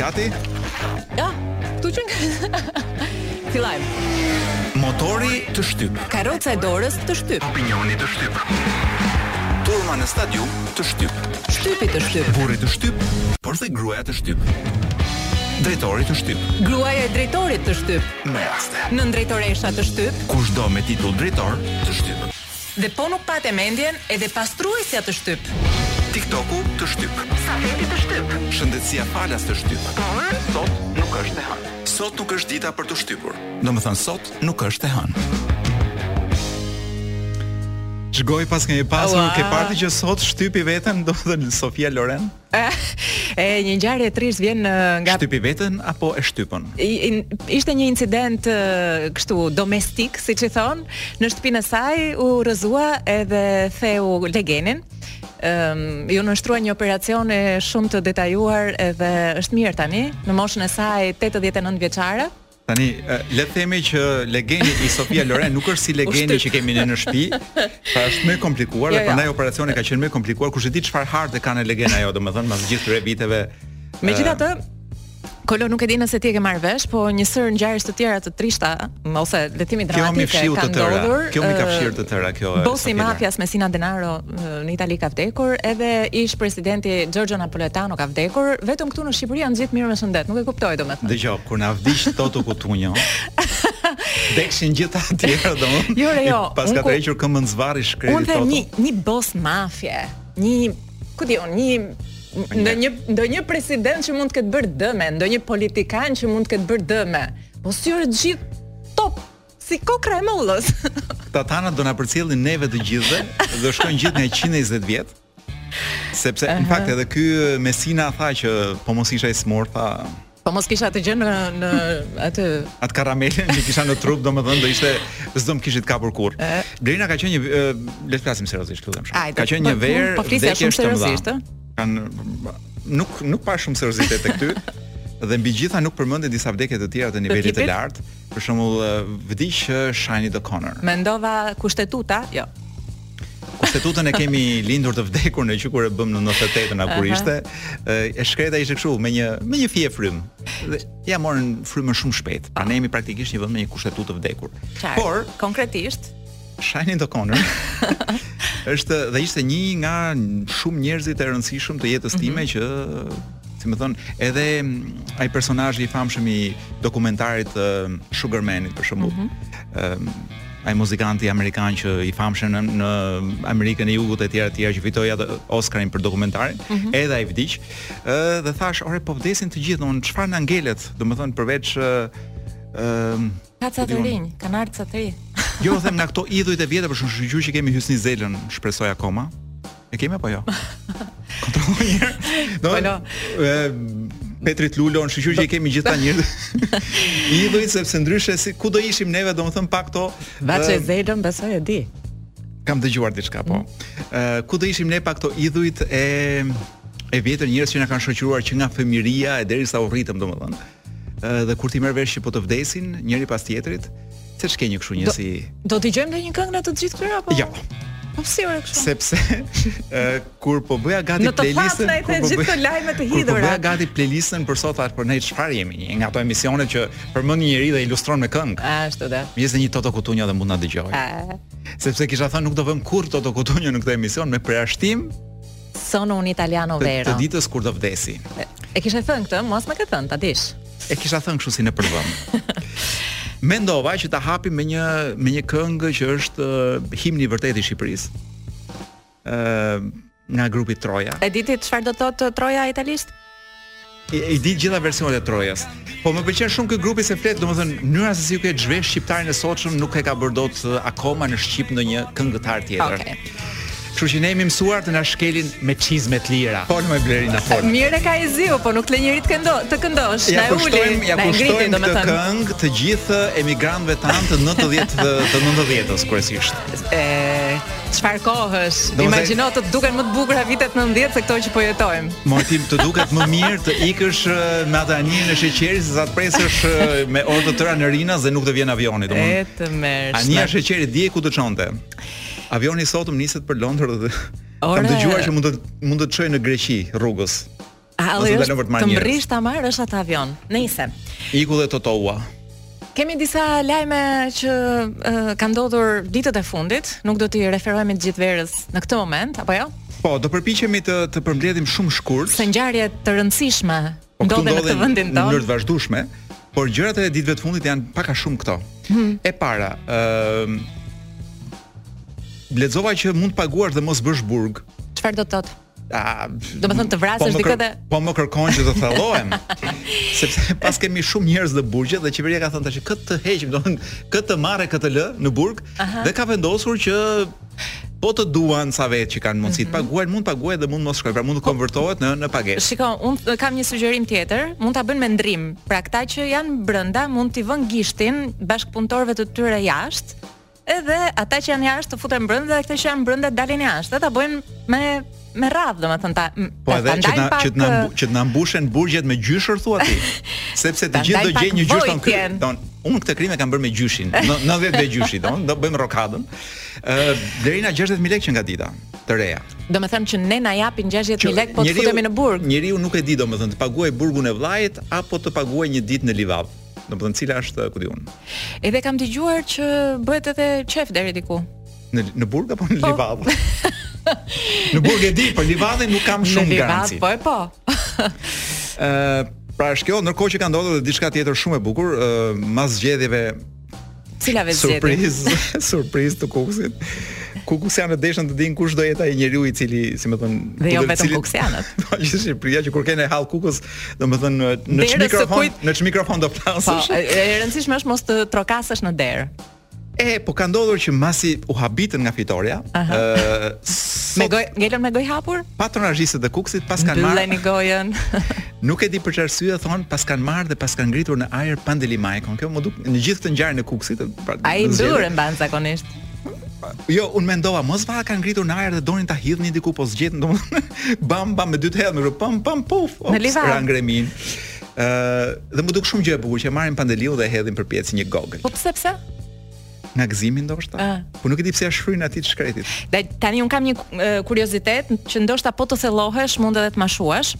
Gati? Ja, këtu që nga... Filajmë. Motori të shtyp. Karoca e dorës të shtyp. Opinioni të shtyp. Turma në stadium të shtyp. Shtypi të shtyp. Burri të shtyp, por dhe gruaja të shtyp. Drejtori të shtyp. Gruaja e drejtorit të shtyp. me raste. Nëndrejtoresha të shtyp. Kushdo me titull drejtor të shtyp. Dhe po nuk pate mendjen edhe pastruesja të shtyp. TikToku të shtyp. Stafeti të shtyp. Shëndetësia falas të shtyp. Por sot nuk është e hënë. Sot nuk është dita për të shtypur. Domethënë sot nuk është e hënë. Çgoj pas një pasur ke parti që sot shtypi veten, domethënë Sofia Loren. E një ngjarje e trishtë vjen nga shtypi veten apo e shtypën. Ishte një incident kështu domestik, siç i thonë, në shtëpinë e saj u rrëzua edhe theu legenin. Ëm um, iu nënshtrua një operacioni shumë të detajuar edhe është mirë tani, në moshën e saj 89 vjeçare. Tani le të themi që legeni i Sofia Loren nuk është si legeni që kemi ne në shtëpi, pra është më i komplikuar dhe jo, jo. prandaj operacioni ka qenë më i komplikuar, kush e di çfarë harte ka në legen ajo, domethënë pas gjithë këtyre viteve. Megjithatë, Kolo nuk e di nëse ti e ke marrë vesh, po një sërë ngjarjesh të tjera të trishta, ose le të themi dramatike kanë ndodhur. Kjo më ka fshirë të tëra kjo. Bosi i mafias Mesina Denaro në Itali ka vdekur, edhe ish presidenti Giorgio Napolitano ka vdekur, vetëm këtu në Shqipëri janë gjithë mirë me shëndet, nuk e kuptoj domethënë. Dëgjo, kur na vdiq Toto Kutunjo, vdekshin gjithë ata të tjerët, do më. Jo, jo. Paska tërhequr këmbën zvarrë i shkreti Toto. Unë them një, një boss mafie, një, ku di unë, një ndonjë ndonjë president që mund të ketë bërë dëme, ndonjë politikan që mund të ketë bërë dëme. Po si është gjithë top Si kokrra e mollës. Këta tanat do na përcjellin neve të gjithëve, do shkojnë gjithë nga 120 vjet. Sepse në fakt edhe ky Mesina tha që po mos isha i sëmurë, tha Po mos kisha atë gjënë në atë atë karamelën që kisha në trup, domethënë do ishte s'do më kishit kapur kurrë. Blerina ka qenë një le të flasim seriozisht, të lutem shumë. Ka qenë një po, verë, po flisja shumë seriozisht, ë? Kan nuk nuk pashë shumë seriozitet tek ty. Dhe mbi të gjitha nuk përmende disa vdekje të tjera të nivelit të lartë. Për shembull, vdiq Sinead O'Connor. Mendova kushtetuta, jo. Kushtetutën e kemi lindur të vdekur ne që kur e bëmë në 98-ën apo kur ishte, e shkreta ishte kështu me një me një fije frymë. Dhe ia morën frymën shumë shpejt. Pra ne jemi praktikisht një vend me një kushtetutë të vdekur. Por konkretisht Sinéad O'Connor është dhe ishte një nga shumë njerëzit e rëndësishëm të jetës mhm. time mm -hmm. që si më thon, edhe mm, ai personazhi i famshëm i dokumentarit uh, Sugar Man-it për shembull. Mm -hmm. ai muzikanti amerikan që ish i famshëm në, në Amerikën e Jugut e të tjera të tjera që fitoi atë Oscarin për dokumentarin, mm -hmm. edhe ai vdiq. Ë uh, dhe thash, "Ore, po vdesin të gjithë, domun çfarë na ngelet?" Domethënë përveç ë uh, Ka ca të rinj, kanë ardhur ca të ri. Jo, them nga këto idhujt e vjetër, shyqyr që kemi Hysni Zelën, shpresoj akoma. E kemi apo jo? Kontrolloj një herë. Do. Alo. Petrit Lulon, shyqyr që i kemi gjithë këta njerëz Idhujt sepse ndryshe si Ku do ishim neve, domethënë pa këto Vaçe uh, Zelën, besoj e di Kam dëgjuar diçka, po mm. uh, Ku do ishim ne pa këto idhujt e e vjetër njerëz që na kanë shoqëruar që nga fëmijëria e derisa u rritëm domethënë. Dhe kur ti merr vesh që po të vdesin njëri pas tjetrit, seç ke një kështu një si Do të dëgjojmë ndonjë këngë nga të gjithë këto apo? Jo. Po pse ore kështu? Sepse ë kur po bëja gati playlistën, kur po bëja gati lajme të hidhura. Kur po bëja gati playlistën për sot thashë po ne çfarë jemi, një nga ato emisione që përmend një njeri dhe ilustron me këngë. Ashtu da. Mirë se një Toto Kutunjo dhe mund ta dëgjojmë. Sepse kisha thënë nuk do vëmë kurrë Toto Kutunjo në këtë emision me përjashtim Sono un italiano vero. Të ditës kur do vdesi. E kishe thënë këtë, mos ma ke thënë, ta dish. E kisha thënë kështu si në përvëm. Mendova që ta hapim me një me një këngë që është uh, himni i vërtetë i Shqipërisë. Ëh, uh, nga grupi Troja. E di ti çfarë do thotë Troja italisht? I di të gjitha versionet e Trojas. Po më pëlqen shumë ky grupi se flet, domethënë mënyra se si ky e zhvesh shqiptarin e sotshëm nuk e ka bërë dot akoma në shqip ndonjë këngëtar tjetër. Okej. Okay. Kështu që ne jemi mësuar të na shkelin me çizme të lira. Po më blerin na fol. Mirë ka e ziu, po nuk le njeri të këndo, të këndosh, ja na uli. Ia kushtojmë ja këtë këngë të gjithë emigrantëve tanë të 90 të 90-s kryesisht. E Çfarë kohësh? Imagjino të duken më të bukura vitet 90 se këto që po jetojmë. Mortim të duket më mirë të ikësh me atë anijën e sheqerit se sa të presësh me orë të tëra në Rinas dhe nuk të vjen avioni, domethënë. E të mersh. Anija e sheqerit e dije ku të çonte. Avioni sot më niset për Londër dhe kam dëgjuar që mund të mund të të çojë në Greqi rrugës. Halli është për të marrë njerëz. Të mbërrish ta marrësh atë avion. Nëse. Iku dhe Totoua. Kemi disa lajme që uh, kanë ndodhur ditët e fundit, nuk do t'i referohemi të gjithë verës në këtë moment, apo jo? Po, do përpiqemi të të përmbledhim shumë shkurt. Se ngjarje të rëndësishme po, ndodhin në këtë vendin tonë. Në mënyrë të vazhdueshme, por gjërat e ditëve të fundit janë pak a shumë këto. Hmm. E para, ë uh, Lexova që mund të paguash dhe mos bësh burg. Çfarë do të thotë? A, domethënë të vrasësh dikë dhe po më kërkon që të thellohem. sepse paskemi shumë njerëz në burgje dhe qeveria ka thënë tash këtë të heqim, domethënë këtë të marrë këtë lë në burg Aha. dhe ka vendosur që po të duan sa vetë që kanë mundësi të mhm. paguajnë, mund të paguajnë dhe mund mos shkojnë, pra mund të po, konvertohet në pagesë. Shiko, un kam një sugjerim tjetër, mund ta bëjnë me ndrim. Pra këta që janë brenda mund t'i vënë gishtin bashkëpunëtorëve të tyre jashtë Edhe ata që janë jashtë të futen brenda dhe këta që janë brenda dalin jashtë. Dhe ta bëjnë me me radhë, domethënë ta po edhe që na që na që na mbushen burgjet me gjyshër thua ti. Sepse të gjithë do gjejnë një gjysh. Thonë këtu, thonë, unë këtë krim e kam bërë me gjyshin, 90 vjeç gjyshi thonë, do bëjmë rokadën. Ë deri në 60000 lekë shkon dita të reja. Domethënë që ne na japin 60000 lekë po të futemi në burg. Njeriu nuk e di domethënë të paguajë burgun e vllajit apo të paguajë një ditë në Livadh. Domethënë cila është, ku di un. Edhe kam dëgjuar që bëhet edhe qef deri diku. Në në burg apo në po. Livadh? në burg e di, për Livadhin nuk kam shumë garanci. Në Livadh po e po. Ëh, pra është kjo, ndërkohë që ka ndodhur edhe diçka tjetër shumë e bukur, ëh, mas zgjedhjeve Cilave zgjedhjeve? Surprizë, surprizë të Kukësit. Kuksianët deshën të dinë kush do jetë ai njeriu i cili, si me thënë, dhe jo vetëm kuksianët. Po gjithë Shqipëria që e kanë hall Kukës, domethënë në ç'mikrofon, kujt... në ç'mikrofon do flasësh. Po, e rëndësishme është mos të trokasësh në derë. E, po ka ndodhur që masi u habitën nga fitorja, ë uh, me gojë, ngelën me gojë hapur? Patronazhistët e Kuksit paskan marrë. Mbylleni gojën. Nuk e di për ç'arsye thon paskan marrë dhe paskan ngritur në ajër Pandeli Majkon. Kjo m'u duk në gjithë këtë ngjarje e Kukësit. Pra, Ai mbyllur e mban zakonisht. Jo, unë mendova, mos e kanë ngritur në ajër dhe donin ta hidhnin diku po s'gjetën, domethënë bam bam me dy të hedhme pam pam puf, ops, ra në Greminë. Ë, dhe m'u duk shumë gjë e bukur që marrin Pandelin dhe e hedhin përpjet si një gogël. Po pse pse? nga gëzimi ndoshta. Ah. Po nuk e di pse ia shfrynë atij të shkretit. Dhe tani un kam një kuriozitet që ndoshta po të thellohesh, mund edhe të ma shuash.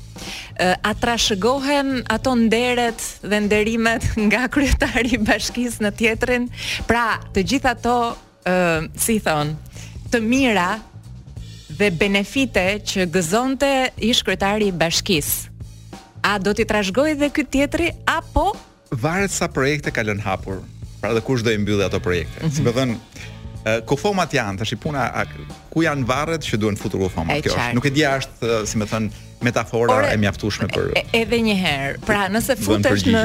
A trashëgohen ato nderet dhe nderimet nga kryetari i bashkisë në tjetrin? Pra, të gjitha ato ë si i thonë, të mira dhe benefite që gëzonte ish kryetari i bashkisë. A do t'i trashëgojë edhe ky tjetri apo Varet sa projekte ka lënë hapur, pra dhe kush do i mbyllë ato projekte. Mm -hmm. Si me thënë, kufomat janë, tashi puna a, ku janë varret që duhen futur kufomat. Kjo është, nuk e di a është, si me thënë, metafora Ore, e mjaftueshme për e, Edhe një herë, pra nëse futesh në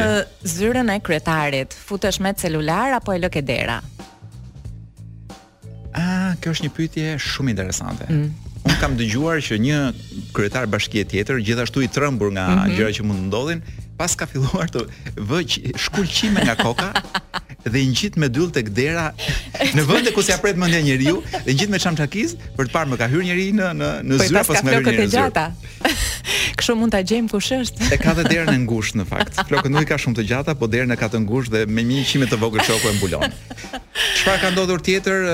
zyrën e kryetarit, futesh me celular apo e lë ke dera? Ah, kjo është një pyetje shumë interesante. Mm. Unë kam dëgjuar që një kryetar bashkie tjetër, gjithashtu i trëmbur nga mm -hmm. gjëra që mund të ndodhin, pas ka filluar të vë shkul qime nga koka dhe i ngjit me dyll tek dera në vende ku s'ia pret mendja njeriu, dhe i ngjit me çamçakiz për të parë më ka hyrë njeri në në në po zyrë pas ka hyrë njeri. Gjata. Kështu mund ta gjejmë kush është. E ka dhe derën e ngushtë në fakt. Flokët nuk i ka shumë të gjata, po derën e ka të ngushtë dhe me një qime të vogël shoku e mbulon. Çfarë ka ndodhur tjetër?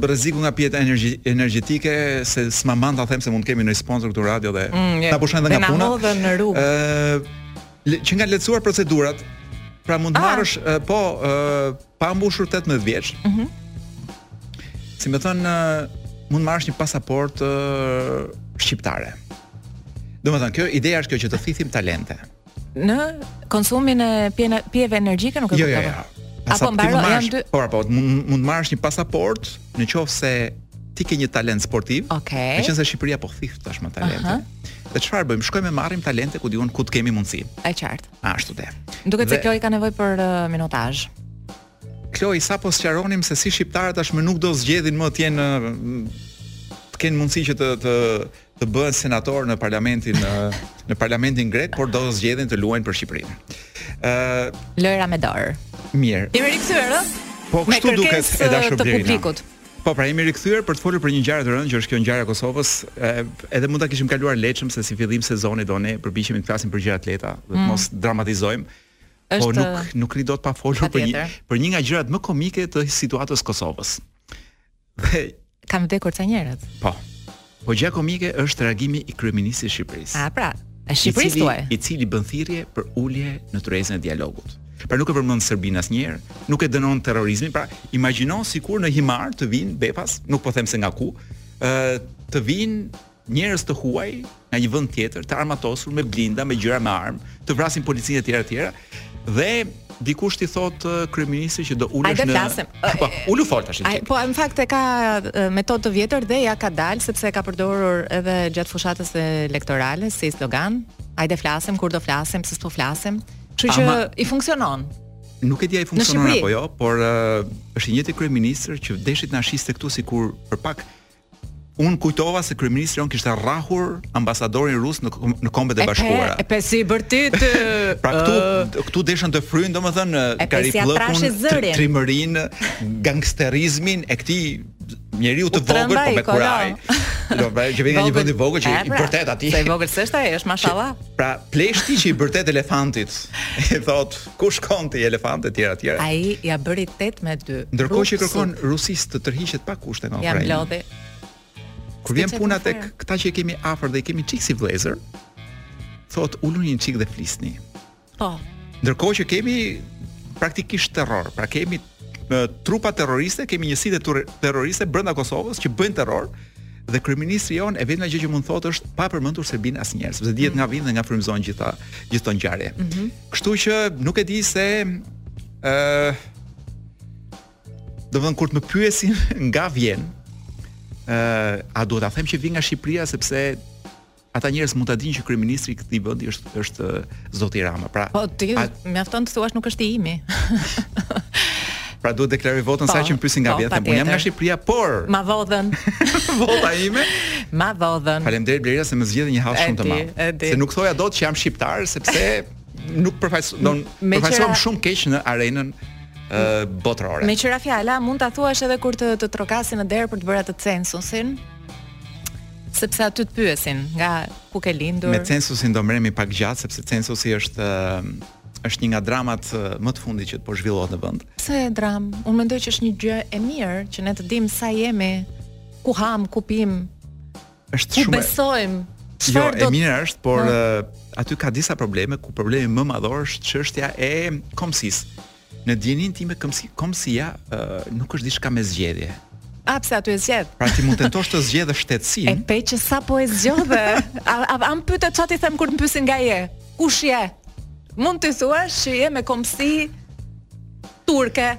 Rreziku nga pijet energji, energjetike se s'ma mban ta them se mund të kemi ndonjë sponsor këtu radio dhe mm, ta pushojnë dhe nga puna. Ne na hodhën në rrugë. Ë që ka lehtësuar procedurat, pra mund të ah. marrësh po pa mbushur 18 vjeç. Ëh. Mhm. Si me thënë mund të marrësh një pasaportë shqiptare. Domethënë kjo ideja është kjo që të thithim talente. Në konsumin e pijeve energjike nuk e kuptova. Jo, jo, jo. Apo mbaron janë dy. Po, po, mund mund të marrësh një pasaportë në qoftë se ti ke një talent sportiv. Okay. Meqenëse Shqipëria po thith tashmë talente. Uh -huh. Dhe çfarë bëjmë? Shkojmë e marrim talente ku di unë ku të kemi mundësi. Është qartë. Ashtu dhe. Duket se Kloi ka nevojë për uh, minutazh. Kloi sapo sqaronim se si shqiptarët tashmë nuk do zgjedhin më të jenë uh, të kenë mundësi që të të të bëhen senatorë në parlamentin në, në parlamentin grek, por do të zgjedhin të luajnë për Shqipërinë. Ë uh, lojra me dorë. Mirë. Jemi rikthyer, ë? Po kështu duket e dashur të publikut. Po pra jemi rikthyer për të folur për një ngjarje të rëndë që është kjo ngjarja e Kosovës, e, edhe mund ta kishim kaluar lehtshëm se si fillim sezoni do ne përpiqemi të flasim për gjëra të lehta, dhe të mm. mos dramatizojmë. Po është po nuk nuk rri dot pa folur për një për një nga gjërat më komike të situatës Kosovës. Dhe kanë vdekur ca njerëz. Po. Po gjëja komike është reagimi i kryeministrit të Shqipërisë. A pra, e Shqipërisë tuaj. I cili bën thirrje për ulje në tryezën e dialogut. Pra nuk e përmend Serbinë asnjëherë, nuk e dënon terrorizmin, pra imagjino sikur në Himarë të vijnë befas, nuk po them se nga ku, ë të vijnë Njerëz të huaj nga një vend tjetër, të armatosur me blinda, me gjëra me armë, të vrasin policinë etj etj. Dhe dikush t'i thotë kryeministrit që do ulesh në flasim. Po, ulu fort tash. Ai po në fakt e ka metodë të vjetër dhe ia ka dalë sepse e ka përdorur edhe gjatë fushatës elektorale si slogan. Hajde flasim kur do flasim, se s'po flasim. Kështu që Ama, i funksionon. Nuk e di a i funksionon apo jo, por uh, është i njëjti kryeministër që desh të na shiste këtu sikur për pak Unë kujtova se kryeministri jonë kishte rrahur ambasadorin rus në në Kombet e Bashkuara. E pe si bërtiti Pra këtu uh, këtu deshën të fryjnë domethënë kardifllëkun, si trimërinë, gangsterizmin e këtij njeriu të vogël po me kurajë. Do pra që vjen nga një vend i vogël që i pra, bërtet aty. Sa i vogël s'është ai, është mashallah. Pra pleshti që i bërtet elefantit, i thotë Ku shkon ti elefant etj etj. Ai ja bëri 8 me 2. Ndërkohë që kërkon Rusisë të tërhiqet pa kushte nga Ukraina. Ja mblodhi. Kur vjen puna tek këta që i kemi afër dhe i kemi çik si vëllezër, thot uluni një çik dhe flisni. Po. Ndërkohë që kemi praktikisht terror, pra kemi trupa terroriste kemi njësite terroriste brenda Kosovës që bëjnë terror dhe kryeministri jonë e vetmja gjë që mund thotë është pa përmendur Serbinë asnjëherë, sepse dihet nga vjen dhe nga frymëzohen gjitha gjithë këto ngjarje. Mm -hmm. Kështu që nuk e di se ë uh, domethënë kur të më pyesin nga vjen, ë uh, a duhet ta them që vij nga Shqipëria sepse Ata njerëz mund ta dinë që kryeministri i këtij vendi është është zoti Rama. Pra, po ti a... mjafton të thuash nuk është i imi. pra duhet të deklaroj votën sa herë që më pyesin nga po vjen, unë jam nga Shqipëria, por ma vodhën. Vota ime. Ma vodhën. Faleminderit Blerina se më zgjidhe një hall shumë të madh. Se nuk thoja dot që jam shqiptar sepse nuk përfaqësohem, do përfaqësohem shumë keq në arenën botërore. Meqë ra fjala mund ta thuash edhe kur të të trokasin në derë për të bërë atë censusin, sepse aty të pyesin nga ku ke lindur. Me censusin do merremi pak gjatë sepse censusi është është një nga dramat më të fundit që po zhvillohet në vend. Pse dramë, unë mendoj që është një gjë e mirë që ne të dimë sa jemi, ku hamë, ku pimë. Është shumë. Ku besojmë? Jo, e do... mirë është, por aty ka disa probleme, ku problemi më madhor është çështja e kombësisë. Në dijenin time kombësi, kombësia uh, nuk është diçka me zgjedhje. A pse aty e zgjedh? Pra ti mund të tentosh të zgjedhësh shtetësinë. E pe që sapo e zgjodhe. a a më pyete ça t'i them kur të më pyesin nga je? Kush je? Mund të thuash që je me kombësi turke.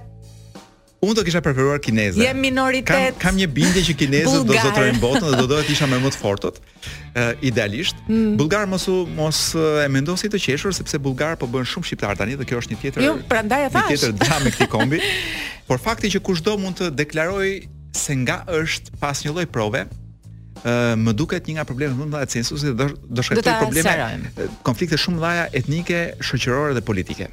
Unë do kisha preferuar kineze. Jam minoritet. Kam, kam një bindje që kinezët do zotërojnë botën dhe do doja të isha me më të fortët. Uh, idealisht, mm. bullgar mos u mos e mendon si të qeshur sepse bullgar po bëhen shumë shqiptarë tani dhe kjo është një tjetër. Jo, prandaj e thashë. Një tjetër dramë e këtij kombi. Por fakti që kushdo mund të deklarojë se nga është pa asnjë lloj prove, më duket një nga problemet më të mëdha të censusit do do shkaktojë probleme konflikte shumë të mëdha etnike, shoqërore dhe politike.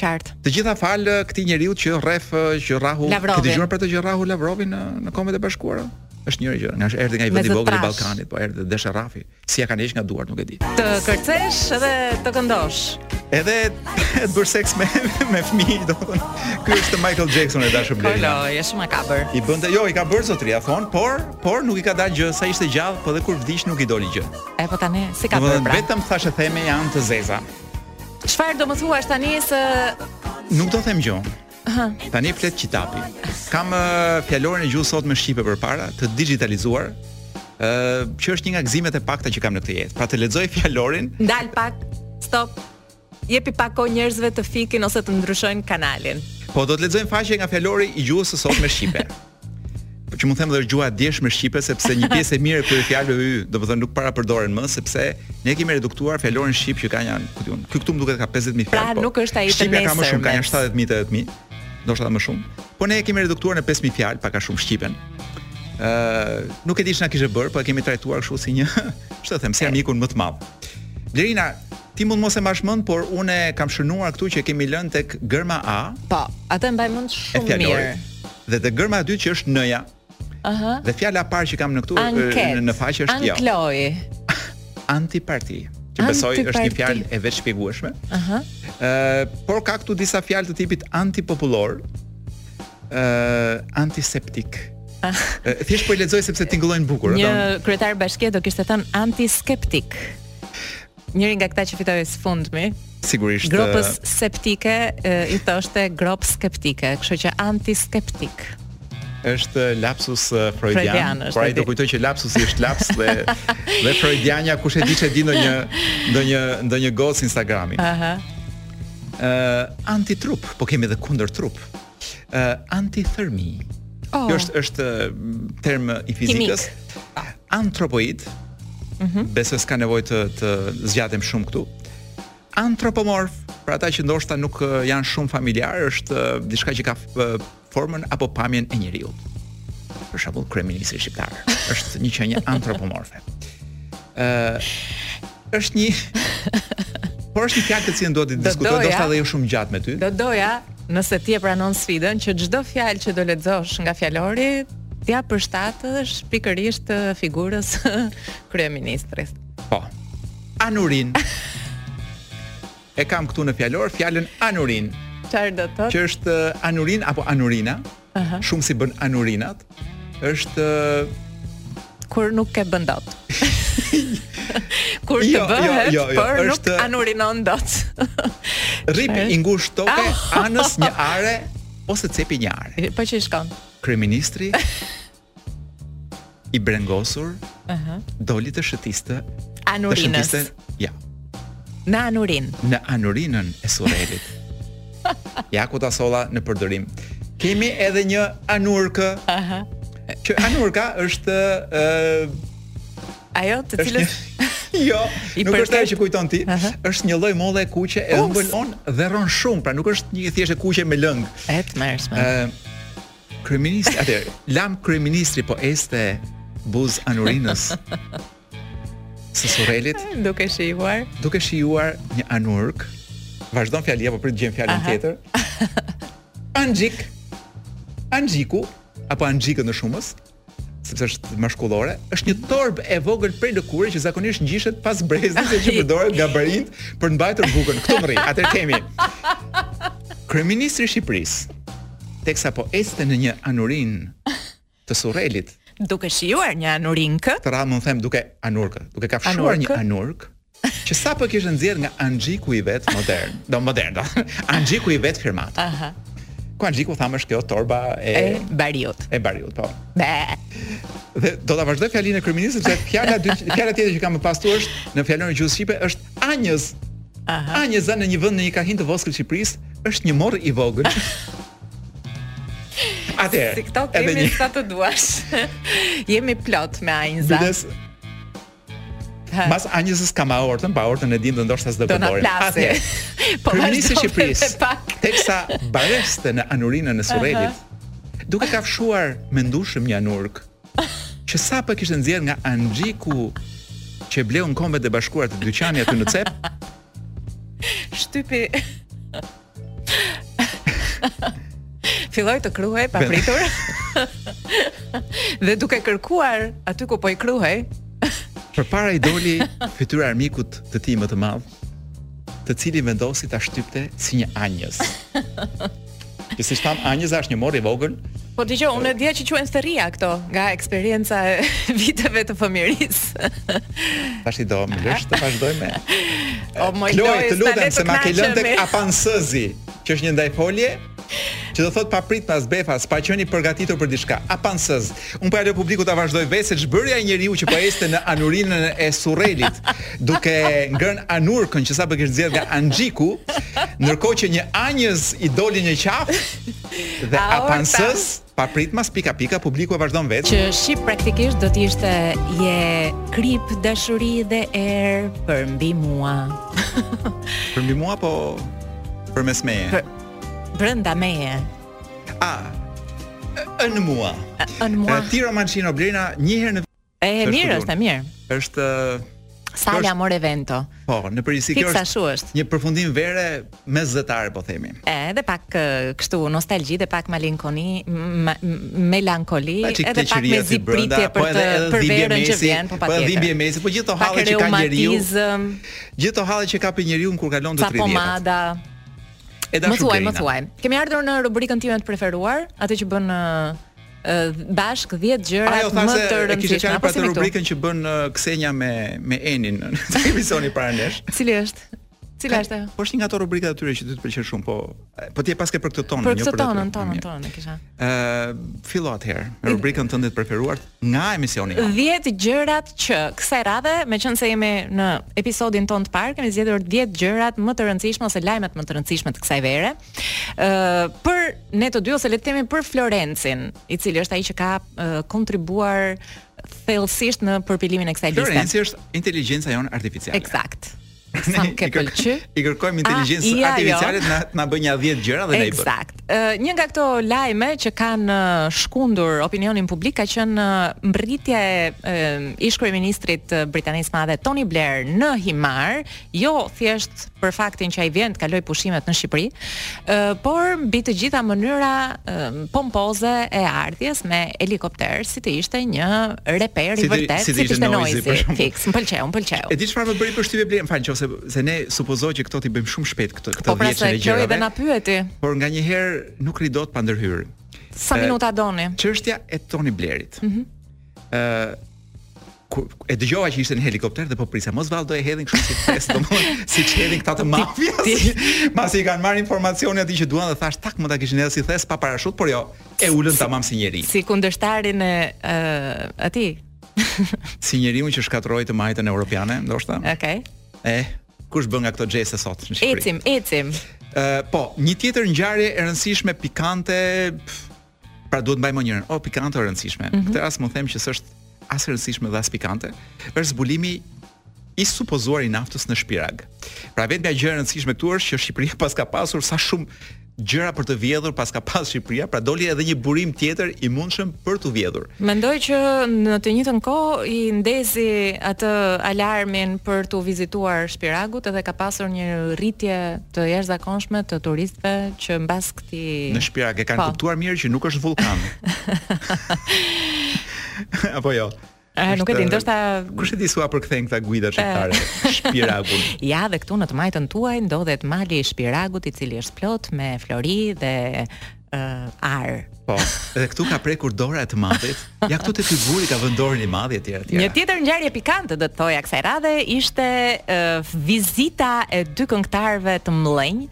Qartë. Të gjitha falë këtij njeriu që rref që rrahu. Ke dëgjuar për atë që rrahu Lavrovin në në Kombet e Bashkuara? Është njëri që nga erdhi nga një vend i vogël i Ballkanit, po erdhi desh e rrafi. Si ja kanë heq nga duart, nuk e di. Të kërcesh dhe të këndosh. Edhe të bësh seks me me fëmijë, domethënë. Ky është Michael Jackson i dashur Blendi. Po, jo, është makabër. I bënte, jo, i ka bërë zotria, thon, por, por nuk i ka dalë gjë, sa ishte gjallë, po dhe kur vdiq nuk i doli gjë. E po tani, s'i ka bërë pra? Vetëm thashetheme janë të zeza. Çfarë do me thuash tani se? Nuk do them gjë. Tani flet qitapi. Kam uh, fjalorin e gjuhës së sotme shqipe përpara, të digitalizuar. Ë, uh, që është një nga gëzimet e pakta që kam në këtë jetë. Pra të lexoj fjalorin. Ndal pak. Stop. Jepi pak kohë njerëzve të fikin ose të ndryshojnë kanalin. Po do të lexojmë faqe nga fjalori i gjuhës së sotme shqipe. Po që mund të them dhe gjuha e djeshme shqipe sepse një pjesë e mirë e këtyre fjalëve y, do të thonë nuk para përdoren më sepse ne kemi reduktuar fjalorin shqip që ka një, ku di unë, ky këtu më duket ka 50000 pra, fjalë. Pra po. nuk është ai të nesër. Shqipja ka më shumë, ka nja 70000 80000, ndoshta më shumë. Po ne e kemi reduktuar në 5000 fjalë, pak a shumë shqipen. Ë, uh, nuk e di ç'na ka bërë, po e kemi trajtuar kështu si një, ç'të them, si armikun më të madh. Blerina, Ti mund mos e mbash mend, por unë kam shënuar këtu që kemi lënë tek gërma A. Po, atë mbaj mend shumë mirë. Dhe te gërma e dytë që është N-ja. Aha. Dhe fjala e parë që kam në këtu në, në faqe është kjo. Ankloi. Antiparti. Që besoj është një fjalë e vetëshpjegueshme. Aha. Ë, por ka këtu disa fjalë të tipit antipopullor. Ë, antiseptik. Ah. Thjesht po i lexoj sepse tingëllojnë bukur, Një kryetar bashkie do kishte thënë antiskeptik. njëri nga këta që fitoi së fundmi. Sigurisht. Gropës septike i thoshte gropë skeptike, kështu që antiskeptik. Është lapsus frojdian. Por ai do kujtojë që lapsusi është laps dhe dhe frojdiania kush e di ç'e di ndonjë ndonjë ndonjë gocë Instagrami. Aha. Ë uh, antitrup, po kemi edhe kundërtrup. Ë uh, antithërrmi. Oh. Kjo është është term i fizikës. Antropoid. Mhm. Mm Besoj s'ka nevojë të të zgjatem shumë këtu. Antropomorf, për ata që ndoshta nuk janë shumë familjarë, është diçka që ka formën apo pamjen e njeriut. Për shembull, kryeministri shqiptar është një qenie antropomorfe. ë është një Por është një fjalë të cilën dua ta diskutoj, ndoshta edhe jo shumë gjatë me ty. Do doja, nëse ti e pranon sfidën, që çdo fjalë që do lexosh nga fjalori, t'ia përshtatësh pikërisht figurës së kryeministrit. Po. Anurin. e kam këtu në fjalor fjalën anurin. Çfarë do të thotë? Që është anurin apo anurina? Aha. Shumësi bën anurinat, është kur nuk e bën dot. kur të jo, jo, bëhet, jo, jo, jo, por është... nuk anurinon dot. Rrip i ngushtë toke, ah. anës një are ose cepi një are. Po që i shkon. Kryeministri i brengosur, ëh, uh -huh. doli të shëtiste anurinës. Të ja. Në anurinë. Në anurinën e Surrelit. ja ku ta solla në përdorim. Kemi edhe një anurkë. Ëh. Uh -huh. Që anurka është ëh uh, ajo të cilës Jo, nuk është ajo që kujton ti. Uh -huh. Është një lloj molle e kuqe e ëmbël edhe rron shumë, pra nuk është një thjesht e kuqe me lëng. E tmerrshme. Ëh, Kryeministri, atëherë, lamë kryeministri po ecte buzë anurinës. Së Surrelit. Duke shijuar. Duke shijuar një anurkë. Vazhdon fjalia, po prit gjejmë fjalën tjetër. Anxhik. Anxhiku apo anxhikët në shumës. sepse është mashkullore, është një torbë e vogël prej lëkure që zakonisht ngjishet pas brezit dhe që përdoret nga barinjtë për të mbajtur bukën. Këtu mbërritëm, atëherë kemi. Kryeministri i Shqipërisë, teksa po ecte në një anurinë të Surrelit, duke shijuar një anurinkë. Ta mund të them duke anurkë, duke kafshuar një anurkë. Që sapo e kishte nxjerrë nga anxhiku i vet modern. Jo modern, jo. Anxhiku i vet firmato. Aha. Ku anxhiku thamë është kjo torba e e bariut. E bariut, po. Be. Dhe do ta vazhdoj fjalinë e kryeministrit sepse fjala dy fjala tjetër që kam më pas është në fjalorin e gjuhës shqipe është anjëz. Aha. Anjëza në një vend në një krahinë të voskël të Shqipërisë është një morr i vogël. Atëherë. Si këto kemi sa të duash. Jemi plot me anjëza. Biles Mbas anjëzës kam aortën, po aortën e dimë ndoshta s'do të bëjmë. Atje. Po Kryeministri i Shqipërisë, teksa bareste në anurinën e Surrelit, duke kafshuar mendueshëm një anurkë, që sapo e kishte nxjerrë nga anxhiku që bleu në Kombet e Bashkuara te dyqani aty në cep, shtypi Filloi të kruhej papritur. dhe duke kërkuar aty ku po i kruhej. Përpara i doli fytyra e armikut të tij më të madh, të cilin vendosi ta shtypte si një anjëz. Dhe siç thamë anjëza është një morr i vogël, Po dëgjoj, unë e dija që quhen thërrija këto, nga eksperienca e viteve të fëmijërisë. Tashi do, më lësh të vazhdoj me. O moj Loj, të lutem se ma ke lënë tek apansëzi, që është një ndajfolje, që do të thotë pa prit pa, befas, pa qenë i përgatitur për diçka. Apansëz. Unë po e lë publikun ta vazhdojë vetë se ç'bëri ai njeriu që po ecte në anurinën e Surrelit, duke ngrënë anurkën që sapo kish nxjerrë nga anxhiku, ndërkohë që një anjëz i doli në qafë, Dhe a suspansës, pa prit mas pika pika, publiku e vazhdon vetë. Që shqip praktikisht do të ishte je krip dashuri dhe er përmbi mua. Përmbi mua apo përmes meje. Përbrenda meje. A, ën mua. Ën mua. Tiromancino Blena një herë në E e mirë është, e mirë. Është Sale Amore Vento. Po, në përgjithësi kjo është, është një përfundim vere me zëtare, po themi. E, edhe pak kështu nostalgji dhe pak malinkoni, ma, melankoli, pa, edhe pak mezi pritje për, po, për verën që vjen, po patjetër. Po dhimbje mesi, po gjithë to hallet që ka njeriu. Gjithë to halle që ka për njeriu kur kalon të 30. Pomada. Më thuaj, më thuaj. Kemi ardhur në rubrikën time të preferuar, atë që bën bashk 10 gjërat më të rëndësishme. A, jo, thashë kishte qenë për atë rubrikën që bën Ksenja me me Enin në emisioni para nesh. Cili është? Cila është ajo? Po është një nga ato rubrika të tyre që ty të pëlqen shumë, po po ti e paske për këtë tonë, jo për këtë tonë, tonë, tonë e kisha. Ë, fillo atëherë me rubrikën tënde të preferuar nga emisioni. 10 gjërat që kësaj radhe, meqenëse jemi në episodin tonë të parë, kemi zgjedhur 10 gjërat më të rëndësishme ose lajmet më të rëndësishme të kësaj vere. Ë për ne të dy ose le të themi për Florencin, i cili është ai që ka kontribuar thellësisht në përpilimin e kësaj liste. Florenci është inteligjenca jonë artificiale. Eksakt. Sa më ke pëlqy? I kërkojmë inteligjencës ah, artificiale të na të na bëjë një 10 gjëra dhe na i bën. Eksakt. Një nga këto lajme që kanë shkundur opinionin publik ka qenë mbërritja e ish-kryeministrit Britanisë së Madhe Tony Blair në Himarë, jo thjesht për faktin që ai vjen të kalojë pushimet në Shqipëri, ë por mbi të gjitha mënyra ë, pompoze e ardhjes me helikopter, si të ishte një reper si i vërtetë, si, si të ishte Noizy, Noizy fiks. M'pëlqeu, m'pëlqeu. E di çfarë më bëri përshtypje Blen, fal se ne supozohet që këto t'i bëjmë shumë shpejt këtë këtë po, pra, dhjetëshen e gjërave. Po pra, edhe na pyeti. Por nganjëherë nuk rri dot pa ndërhyrë. Sa minuta doni? Çështja e Toni Blerit. Mhm. Mm kur e dëgjova që ishte në helikopter dhe po prisa mos vallë do e hedhin kështu si thes, domethënë siç hedhin këta të mafias. Pasi i kanë marrë informacionin, atë që duan dhe thashë tak, mund ta kishin hedhur si thes pa parashut, por jo, e ulën tamam si njeri. Si kundërshtarin e uh, aty. si njeriu që shkatërroi të majtën europiane, ndoshta. Okej. Okay. Eh, kush bën nga këto gjeste sot në Shqipëri? Ecim, ecim. Ë, uh, po, një tjetër ngjarje e rëndësishme pikante, pff, Pra duhet mbaj njërën, o pikante o e rëndësishme. Mm -hmm. Këtë rast mund të them që s'është as e rëndësishme dhe as pikante, është zbulimi i supozuar i naftës në Shpirag. Pra vetmja gjë e rëndësishme këtu është që Shqipëria paska pasur sa shumë gjëra për të vjedhur paska pas Shqipëria, pra doli edhe një burim tjetër i mundshëm për të vjedhur. Mendoj që në të njëjtën kohë i ndezi atë alarmin për të vizituar Shpiragun edhe ka pasur një rritje të jashtëzakonshme të turistëve që mbas ti Në Shpirag e kanë po. kuptuar mirë që nuk është vullkan. Apo jo. A nuk e di, ndoshta kush e di si do e kthejnë këta guida shqiptare Shpiragun. ja, dhe këtu në të majtën tuaj ndodhet mali i Shpiragut, i cili është plot me flori dhe uh, ar. Po, edhe këtu ka prekur dora e të madhit. Ja këtu te ky guri ka vënë dorën i madh etj etj. Një tjetër ngjarje pikante do të thoja kësaj radhe ishte uh, vizita e dy këngëtarëve të mëllënj,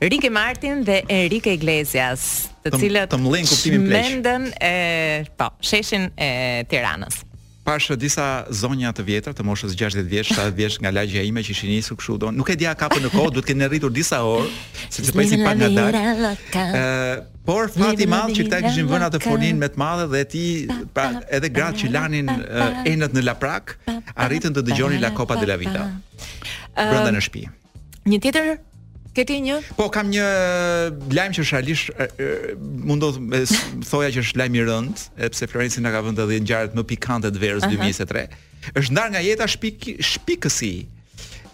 Ricky Martin dhe Enrique Iglesias, të Të- cilët të mllejnë kuptimin pleq. shmendën e po, sheshin e Tiranës. Pashë disa zonja të vjetra të moshës 60 vjeç, 70 vjeç nga lagja ime që ishin nisur kështu do. Nuk e di a kapën në kohë, duhet të kenë arritur disa orë, sepse po ecin pak ngadalë. Ë, por fati i madh që këta kishin vënë atë foninë me të madhe dhe ti pra edhe gratë që lanin ë, enët në Laprakë, arritën të dëgjonin La Copa de la Vida brenda në shtëpi. Një tjetër Ke ti një? Po kam një lajm që realisht unë do të thoja që është lajm i rënd, sepse Florenci na ka vënë te dhe ngjarjet më pikante të verës uh -huh. 2023. Është ndarë nga jeta shpik shpikësi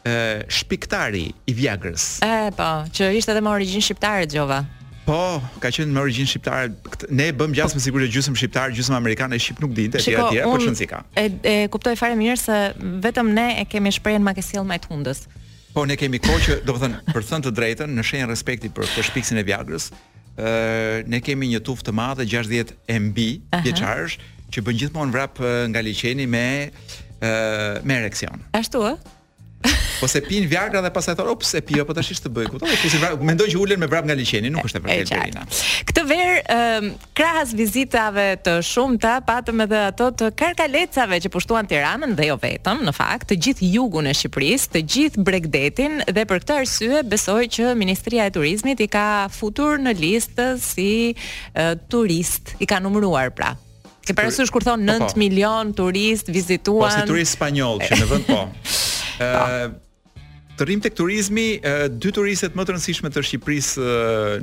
ë shpiktari i Viagrës. E po, që ishte edhe me origjinë shqiptare Xhova. Po, ka qenë me origjinë shqiptare. Ne e bëmë gjëmë me siguri gjysmë shqiptar, gjysmë amerikan e shqip nuk dinte etj etj, por s'ka se si. E, e kuptoj fare mirë se vetëm ne e kemi shprehjen ma ke sjellë në majë të hundës. Po ne kemi kohë që, domethënë, për të thënë të drejtën, në shenjë respekti për këtë shpikësin e Viagrës, ë ne kemi një tufë të madhe 60 e mbi vjeçarësh që bën gjithmonë vrap nga liqeni me ë me ereksion. Ashtu ë? Po se pin Viagra dhe pastaj thonë, "Ups, e piva, po tash ç'të bëj?" Kupton? Po si vrap, mendoj që ulen me vrap nga liqeni, nuk është e vërtetë Berina. Këtë verë, um, krahas vizitave të shumta, patëm edhe ato të karkalecave që pushtuan Tiranën dhe jo vetëm, në fakt, të gjithë jugun e Shqipërisë, të gjithë bregdetin dhe për këtë arsye besoj që Ministria e Turizmit i ka futur në listë si uh, turist, i ka numëruar pra. Ke parasysh kur thon 9 po, po. milion turist vizituan. Po si turist spanjoll që në vend po. Ë po. Të rrim tek turizmi, dy turistet më të rëndësishme të Shqipërisë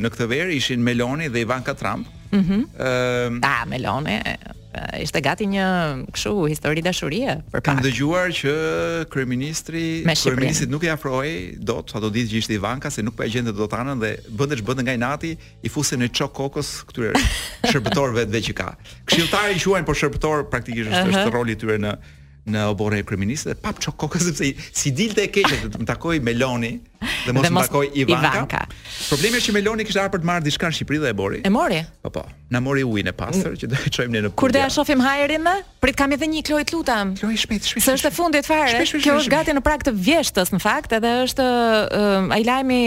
në këtë verë ishin Meloni dhe Ivanka Trump. Mhm. Mm Ëm, te Meloni ishte gati një kështu histori dashurie për pak. Kam dëgjuar që kryeministri, kryeministrit nuk i afrohej dot, ato ditë që ishte Ivanka se nuk po e gjente dot anën dhe bënte ç'bënte nga inati, i fuste një çok kokës këtyre shërbëtorëve të vet që ka. Këshilltarë i quajnë po shërbëtor praktikisht është, uh -huh. është roli i tyre në në oborrin e kryeministrit dhe pap çok kokës sepse s'i dilte e keqja të më takoj Meloni dhe mos më takoj Ivanka. Ivanka. Problemi është që Meloni kishte ardhur për të marrë diçka në Shqipëri dhe e mori. E mori. Po po. Na mori ujin e pastër që do të çojmë ne në Kur do ja shohim hajrin ne? Prit kam edhe një Kloi të lutem. Kloi shpejt, shpejt. Se është e fundit fare. Kjo është gati në prag të vjeshtës në fakt, edhe është uh, ai lajmi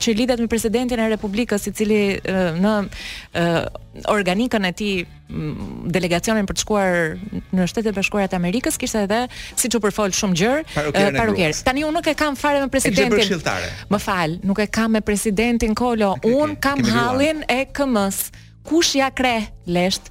që lidhet me presidentin e Republikës, i cili uh, në uh, organikën e tij delegacionin për të shkuar në Shtetet e Bashkuara të Amerikës kishte edhe siç u përfol shumë gjerë parukierë. Tani unë nuk e kam fare me presidentin. Më fal, nuk e kam me presidentin Kloi. Okay, unë kam hallin e KM-s. Kush ja kreh lesht?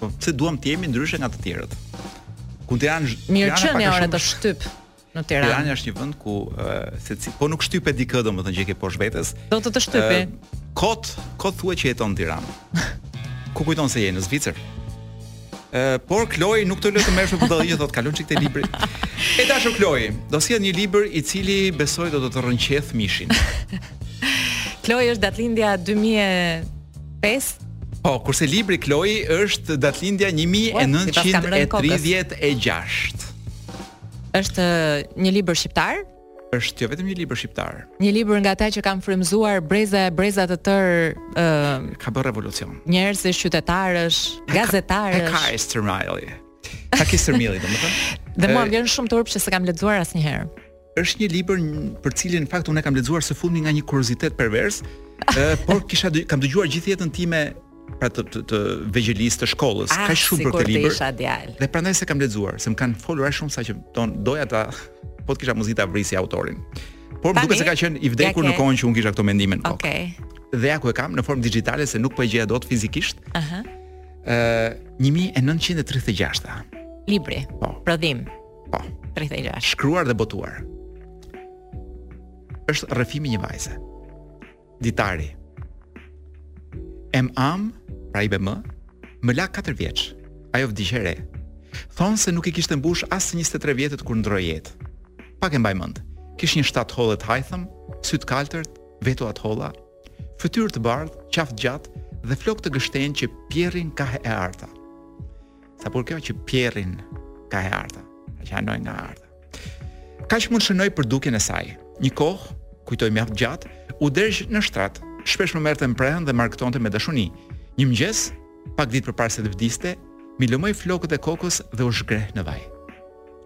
Po pse duam të jemi ndryshe nga të tjerët? Ku Tiranë Mirë që një orë të shtyp në Tiranë. Tirana është një vend ku se si, po nuk shtype dikë domethënë që ke poshtë vetes. Do të të shtypi. Kot, kot thua që jeton në Tiranë. Ku kujton se je në Zvicër? por Kloi nuk të lë të merresh me budalliqe, thotë kalo një çik te libri. E dashur Kloi, do sjell një libër i cili besoj do të të rrënqeth mishin. Kloi është datlindja 2000 pesë. Po, kurse libri Kloi është datëlindja 1936. Është një libër shqiptar? Është jo vetëm një libër shqiptar. Një libër nga ata që kanë frymzuar breza e breza të tërë ë uh, ka bërë revolucion. Njerëzish, qytetarësh, gazetarësh. Haki Stërmilli. Haki Stërmilli, domethënë. Dhe mua vjen shumë turp që s'e kam lexuar asnjëherë. është një libër për cilin në fakt unë e kam lexuar së fundmi nga një kuriozitet pervers, ë, por kisha dy, kam dëgjuar gjithë jetën time pra të të, të vegjelisë të shkollës, ah, kaq shumë si për këtë libër. Dhe prandaj s'e kam lexuar, se më kanë folur aq shumë sa që don doja ta po të kisha mundësi ta vrisja autorin. Por më duket se ka qenë i vdekur në kohën që unë kisha këto mendimin. Okej. Okay. Dhe ja ku e kam në formë digjitale se nuk po e gjeja dot fizikisht. Aha. Uh -huh. Ë 1936. Libri. Po. Prodhim. Po. 36. Shkruar dhe botuar. Është rrëfimi i një vajze. Ditari. Em amë, pra ime ëmë, më la 4 vjeç. Ajo vdiq e re. Thonë se nuk i kishte mbush as 23 vjetet kur ndroi jetë. Pak e mbaj mend. Kish një shtat të hollë e të hajthëm, sy të kaltërt, vetulla të holla, fytyrë të bardhë, qafë të gjatë dhe flokët gështenjë që pjerrin kah e arta. Sa bukur kjo që pjerrin kah e arta, që anojnë nga arta. Kaq mund të shënoj për dukjen e saj. Një kohë, kujtoj mjaft gjatë, u dergj në shtrat, shpesh më merrte në prehën dhe më argëtonte me dashuni. Një mëgjes, pak ditë përpara se të vdiste, m'i lëmoi flokët e kokës dhe u shkreh në vaj.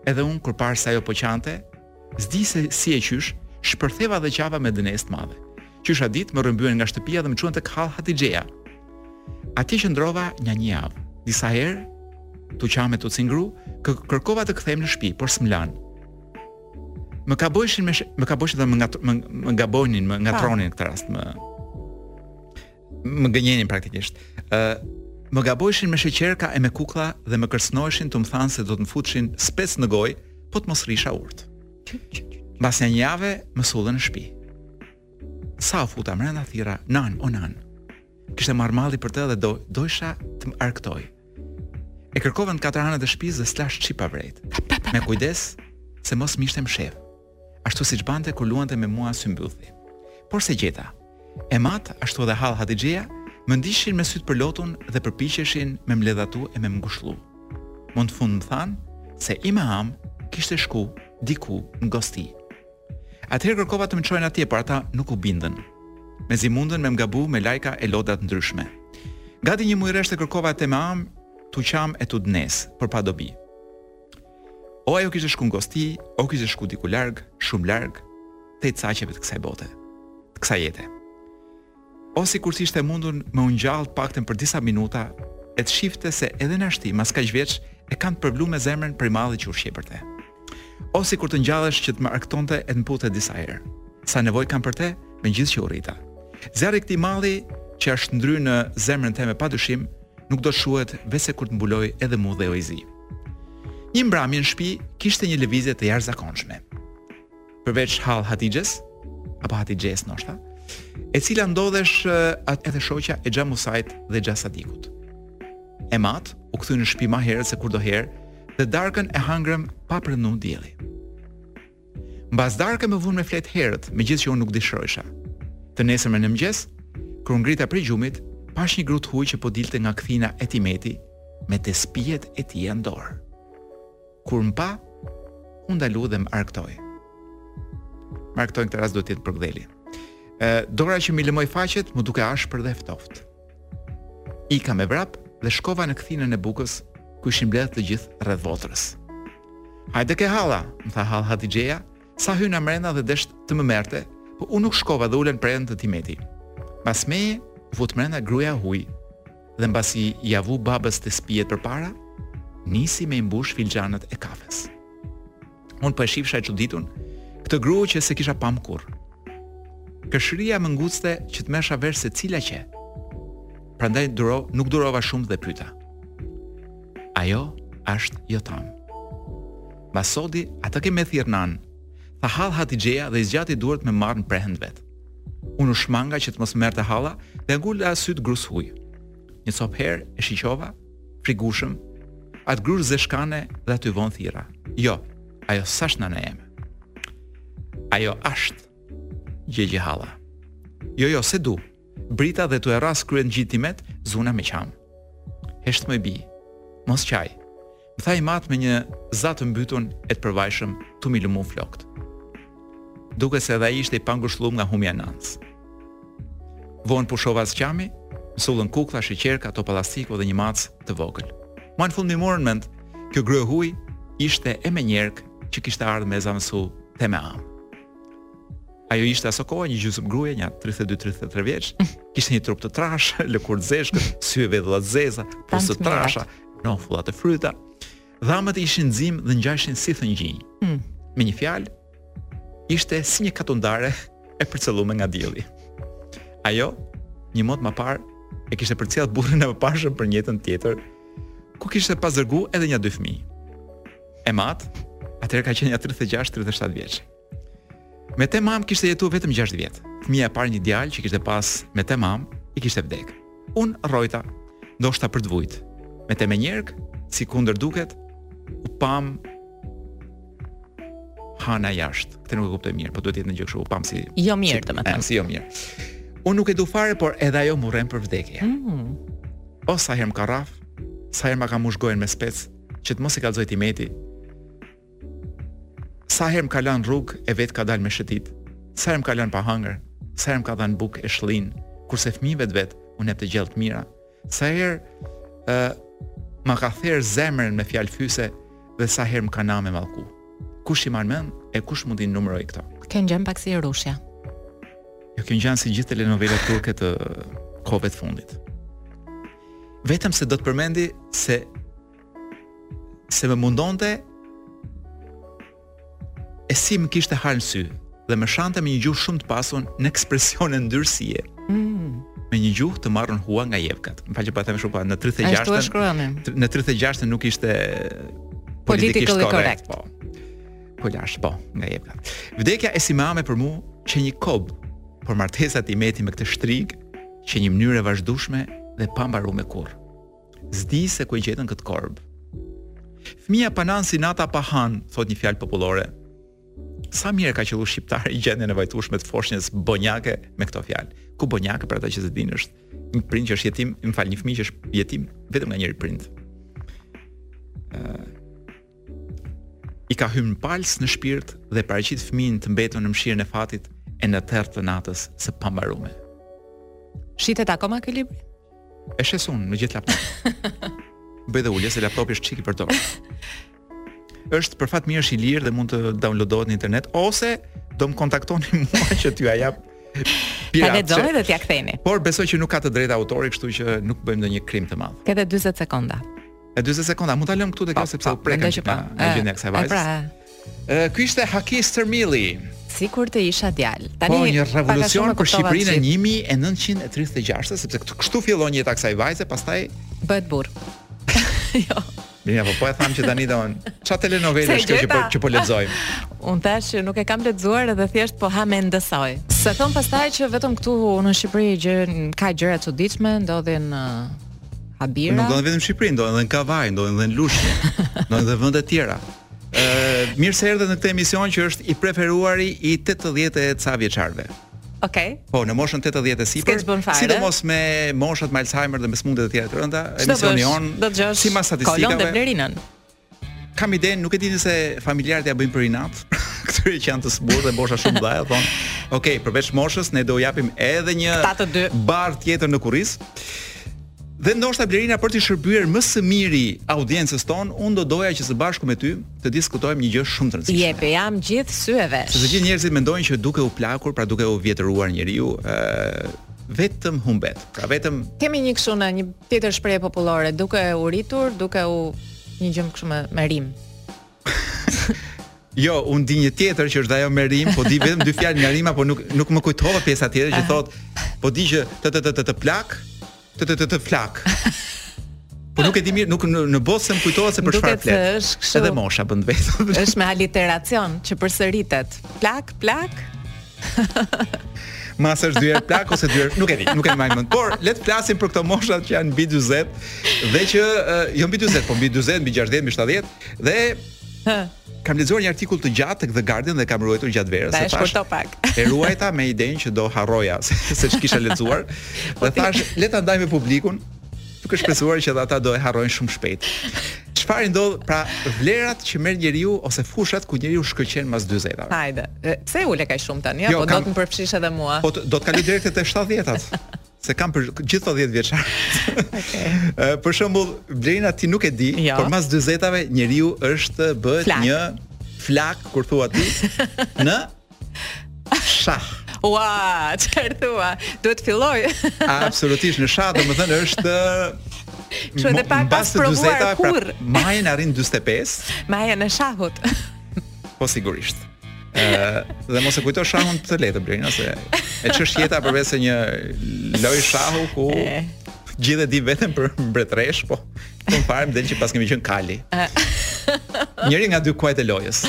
Edhe unë, kur pashë se ajo po qante, S'di se si e qysh, shpërtheva dhe qava me dënesë të madhe. Qysh at ditë më rrëmbyen nga shtëpia dhe më çuan tek hallë Hatixheja. Atje qëndrova nja një javë. Disa herë tu qa e tu cingru, kë, kërkova të kthehem në shpi, por s'më lanë. Më gabojshin me më gabojshin dhe më nga më, më gabonin, më ngatërronin në këtë rast më. më gënjenin praktikisht. Ë uh, më gabojshin me sheqerka e me kukla dhe më kërcënoheshin tu më thanë se do të më futshin spec në gojë, po të mos rrisha urtë. Mbas një jave më sullën në shtëpi. Sa u futa mrenda thirra, nanë, o nanë. Kishte marrë malli për të dhe do dojsha të më arktojë. E kërkova në katër anët e shtëpisë dhe s'lashë çip pa vrejtë me kujdes se mos m'ishte mshef. ashtu siç bante kur luante me mua symbyllthi. Por s'e gjeta. Em at, ashtu edhe hallë Hatixheja, më ndiqshin me sy të përlotun dhe përpiqeshin me m'ledhatu e me m'ngushllu. Më në fund më thanë se ime amë kishte shku diku në gosti. Atëherë kërkova të më çojnë atje, por ata nuk u bindën. Mezi mundën me m'gabu me lajka e lodra të ndryshme. Gati një muaj rresht e kërkova teme amë, tu qam e tu dnesë, por pa dobi. O ajo kishte shku n'gosti, o kishte shku diku larg, shumë larg, tej caqeve të kësaj bote, të kësaj jete. O sikur t'ishte mundun me u ngjall t'paktën për disa minuta, e të shifte se edhe nashti, mas kaq vjeç, e kanë të përvlume zemrën prej mallit që ushqej për te. O sikur të ngjallesh që të më arktonte e të më puthte disa herë. Sa nevojë kam për te, megjithëqë u rrita. Zjarri i këtij malli që është ndry në zemrën teme padyshim, nuk do të shuhet veçse kur të mbulojë edhe mu dheu i zi. Një mbramje në shpi kishte një lëvizje të jashtëzakonshme. Përveç hallë Hatixhes, apo Hatixhes ndoshta, e cila ndodhesh aty edhe shoqja e xha Musait dhe xha Sadikut. Em at u kthy në shpi ma herët se kurdoherë, dhe darkën e hangrëm pa prënu dielli. Mbas darke më vunë me fletë herët, megjithëqë unë nuk dëshirojsha. Të nesërmen në mëngjes, kur u ngrita prej gjumit, pashë një gru t'huj që po dilte nga kthina e tim eti me tespijet e tija në dorë. Kur më pa, u ndalu dhe më arktoi. Më arktoi në këtë rast do të jetë përgëdheli. Dora që m'i lëmoi faqet, m'u duk e ashpër dhe e ftoftë. Ika me vrap dhe shkova në kthinën e bukës, ku ishin mbledhë të gjithë rreth votrës. Hajde ke halla, më tha hallë Hatixheja, sa hyna mrena dhe desht të më merrte, po unë nuk shkova dhe u ula n'prehën të tim eti. Pas meje, u fut mrena gruja e huj, dhe mbasi ia vu babës tespijet përpara, nisi me i mbush filxhanët e kafes. Unë po e shifsha e çuditun këtë gru që s'e kisha pam kurr. Kërshëria më ngucte që të merrsha vesh se cila qe. Prandaj duro, nuk durova shumë dhe pyta. Ajo është jot amë. Mas sodi, atë ke me thirrë nanë, tha hallë Hatixheja dhe i zgjati duart me m'marrë në prehën t'vet. Unë u shmanga që të mos m'merrte halla dhe ngula sytë grus së huj. Një copë herë e shiqova Frigushëm atë grue zeshkane dhe aty vonë thirra. Jo, ajo s'asht nana jeme. Ajo ashtë, gjegji halla. Jo, jo, s'e du, brita dhe tu e rrasë kryet n'gji tim et, zuna me qamë. Hesht moj bi, mos qaj, më tha im atë me një za të mbytun e të përvajshëm tu m'i lëmu flokët. Duket se edhe ai ishte i pangushllum nga humbja e nanës. Vonë pushova së qami, më sullën kukla, sheqerka, topa llastiku dhe një macë të vogël. Ma në fund më morën mend, kjo gru e huj ishte eme njerkë që kishte ardhë me zavendsu teme amë. Ajo ishte aso kohë një gjysmë gruje, nja 32-33 vjeç, kishte një trup të trashë, lëkurë të zeshkët, sy e vetulla të zeza, buzë të trasha, nofulla të fryta. Dhambët ishin nxim dhe ngjajshin si thëngjinj. Mm. Me një fjalë, ishte si një katundare e përcëllume nga dielli. Ajo, një mot më parë, e kishte përcjell burrin e mëparshëm për në jetën tjetër, ku kishte pas dërgu edhe nja dy fëmijë. Em atë atëherë ka qenë nja 36-37 vjeç. Me tem amë kishte jetu vetëm 6 vjet. Fëmija e parë një djalë që kishte pas me tem amë i kishte vdekë. Un rrojta, ndoshta për të vujt. Me teme njerkë, sikundër duket, u pam hana jashtë. Këtë nuk e kuptoj mirë, po duhet të jetë një gjë kështu, u pam si jo mirë, si, domethënë. Eh, si jo mirë. Unë nuk e du fare, por edhe ajo m'urren për vdekje. Mm. O, sa herë më ka rrafë, sa herë ma ka mbush gojën me spec, që të mos i kallzoj tim eti, Sa herë më ka lanë rrugë e vetë ka dalë me shëtit, sa herë më ka lanë pa hangër, sa herë më ka dhanë bukë e shllinë, kurse fëmijëve të vet u nepte gjellë të mira. Sa herë ë uh, ma ka therr zemrën me fjalë fyese dhe sa herë më ka namë e mallku. Kush i marr mend e kush mund t'i numëroj këto? Kjo ngjan pak si Hirushja. Jo kjo ngjan si gjithë telenovelat turke të kohëve të fundit. Vetëm se do të përmendi se se më mundonte e si më kishte halë në sy dhe më shante me një gjuhë shumë të pasun në ekspresione ndyrësie. Mm. Me një gjuhë të marrun hua nga jevgat. Më fal që po them shumë pa, po, në 36-ën, në 36-ën nuk ishte politikisht korrekt. Po. Po lash, po, nga jevgat. Vdekja e sime ame për mu qe një kob, por martesa e tim eti me këtë shtrigë qe një mënxyrë e vazhdushme dhe pambarume kurrë. S'di se ku e gjetën këtë korbë. Fëmija pa nanë si nata pa hanë, thotë një fjalë popullore. Sa mirë ka qëllu shqiptari gjendjen e vajtueshme të foshnjës bonjake me këto fjalë. Ku bonjake për ata që s'din është një prind që është jetim, më fal, një fëmijë që është jetim vetëm nga njëri prind. I ka hyrë në palcë, në shpirt dhe paraqit fëmijën të mbetun në mshirën e fatit e në terr të natës së pambarume. Shitet akoma ky libër? E shes unë me gjithë laptop. Bëj dhe ulje se laptopi është çik i përdorur. Është për fat mirë është i lirë dhe mund të downloadohet në internet ose do më kontaktoni mua që t'ju jap. Pra, ta lexoni dhe t'ja ktheni. Por besoj që nuk ka të drejtë autori, kështu që nuk bëjmë ndonjë krim të madh. Këto 40 sekonda. E 40 sekonda, mund ta lëm këtu tek kjo po, sepse po, u prekën. Mendoj që po. Ai gjendja e kësaj vajze. Pra, Ky ishte Haki Stërmilli. Sikur të isha djalë. Tani po një revolucion për Shqipërinë e 1936, sepse kështu fillon jeta e kësaj vajze, pastaj bëhet burrë. jo. Mirë, po po e them që tani don. Çfarë telenovela është kjo që po që po lexojmë? Unë thashë që nuk e kam lexuar edhe thjesht po hamendësoj. Se thonë pastaj që vetëm këtu në Shqipëri gjë ka gjëra të çuditshme, ndodhin uh, habira. Nuk ndodhin vetëm në Shqipëri, ndodhin edhe në Kavajë, ndodhin edhe në Lushnjë, ndodhin edhe vende të tjera. Mirë se erdhët në këtë emision që është i preferuari i 80 e ca vjeçarëve. Okej. Okay. Po, në moshën 80 e sipër. Sidomos me moshat me Alzheimer dhe me sëmundje të tjera të rënda, emisioni jonë. Do të dëgjosh. Simbas statistikave. Kolon dhe Blerinën. Kam idenë, nuk e di nëse familjarët ja bëjnë për inat. Këtyre që janë të sëmurë dhe mosha shumë dhaja, thonë, okej, okay, përveç moshës, ne do japim edhe një barrë tjetër në kurriz. Dhe ndoshta Blerina për t'i shërbyer më së miri audiencës tonë, unë do doja që së bashku me ty të diskutojmë një gjë shumë të rëndësishme. Jepi, jam gjithë sy e vesh. Sepse të gjithë njerëzit mendojnë që duke u plakur, pra duke u vjetëruar njeriu, ë vetëm humbet. Pra vetëm Kemi një kështu një tjetër shprehje popullore, duke u rritur, duke u një gjë më kështu me, me rimë. Jo, unë di një tjetër që është ajo me rimë, po di vetëm dy fjalë nga rima, po nuk nuk më kujtohet pjesa tjetër që thotë, po di që të të të të të plak, të të të të plak. Po nuk e di mirë, nuk në, mbase se më kujtohet se për çfarë flet. Duket se është kështu. Edhe mosha bën të vetën. Është me aliteracion që përsëritet. Plak, plak. Mbase është dyer plak ose dyer, nuk e di, nuk e mbaj mend. Por le të flasim për këto moshat që janë mbi 40 dhe që uh, jo mbi 40, po mbi 40, mbi 60, mbi 70, Dhe Hë. Kam lexuar një artikull të gjatë tek The Guardian dhe e kam ruajtur gjatë verës. Ta thashë, shkurto pak. e ruajta me idenë që do harroja se, se ç'kisha lexuar. Po dhe thashë, le ta ndaj me publikun, duke shpresuar që ata do e harrojnë shumë shpejt. Çfarë ndodh pra vlerat që merr njeriu ose fushat ku njeriu shkëlqen mas 40-tave? Hajde. Pse e ule kaq shumë tani? Jo, apo kam... do të më përfshish edhe mua? Po do të kaloj direkt te 70-tat. se kam për çdo 10 vjeçar. Okej. Okay. për shembull, Blerina ti nuk e di, jo. por mas 40-tave njeriu është bëhet flakë. një flakë kur thua ti në shah. Ua, çfarë thua? Duhet të filloj. Absolutisht në shah, domethënë është Kështu edhe pa pas provuar pra, kurrë. Majën arrin 45. Majën e shahut. Po sigurisht. Ëh, dhe mos e kujto shahun të lehtë, Blerina, se ç'është jeta përveçse një lojë shahu ku gjithë e dimë veten për mbretëreshë, po të parë del që paskemi qenë kali. Njëri nga dy kuajt e lojës.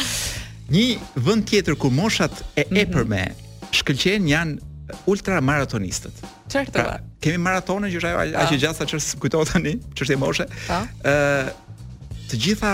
Një vend tjetër ku moshat e mhm. epërme shkëlqejnë janë ultramaratonistët. Çfarë pra, thua? Kemi maratonën që është ajo aq e gjatë sa ç'është kujtohet tani, ç'është e moshës. Po. Ëh, të gjitha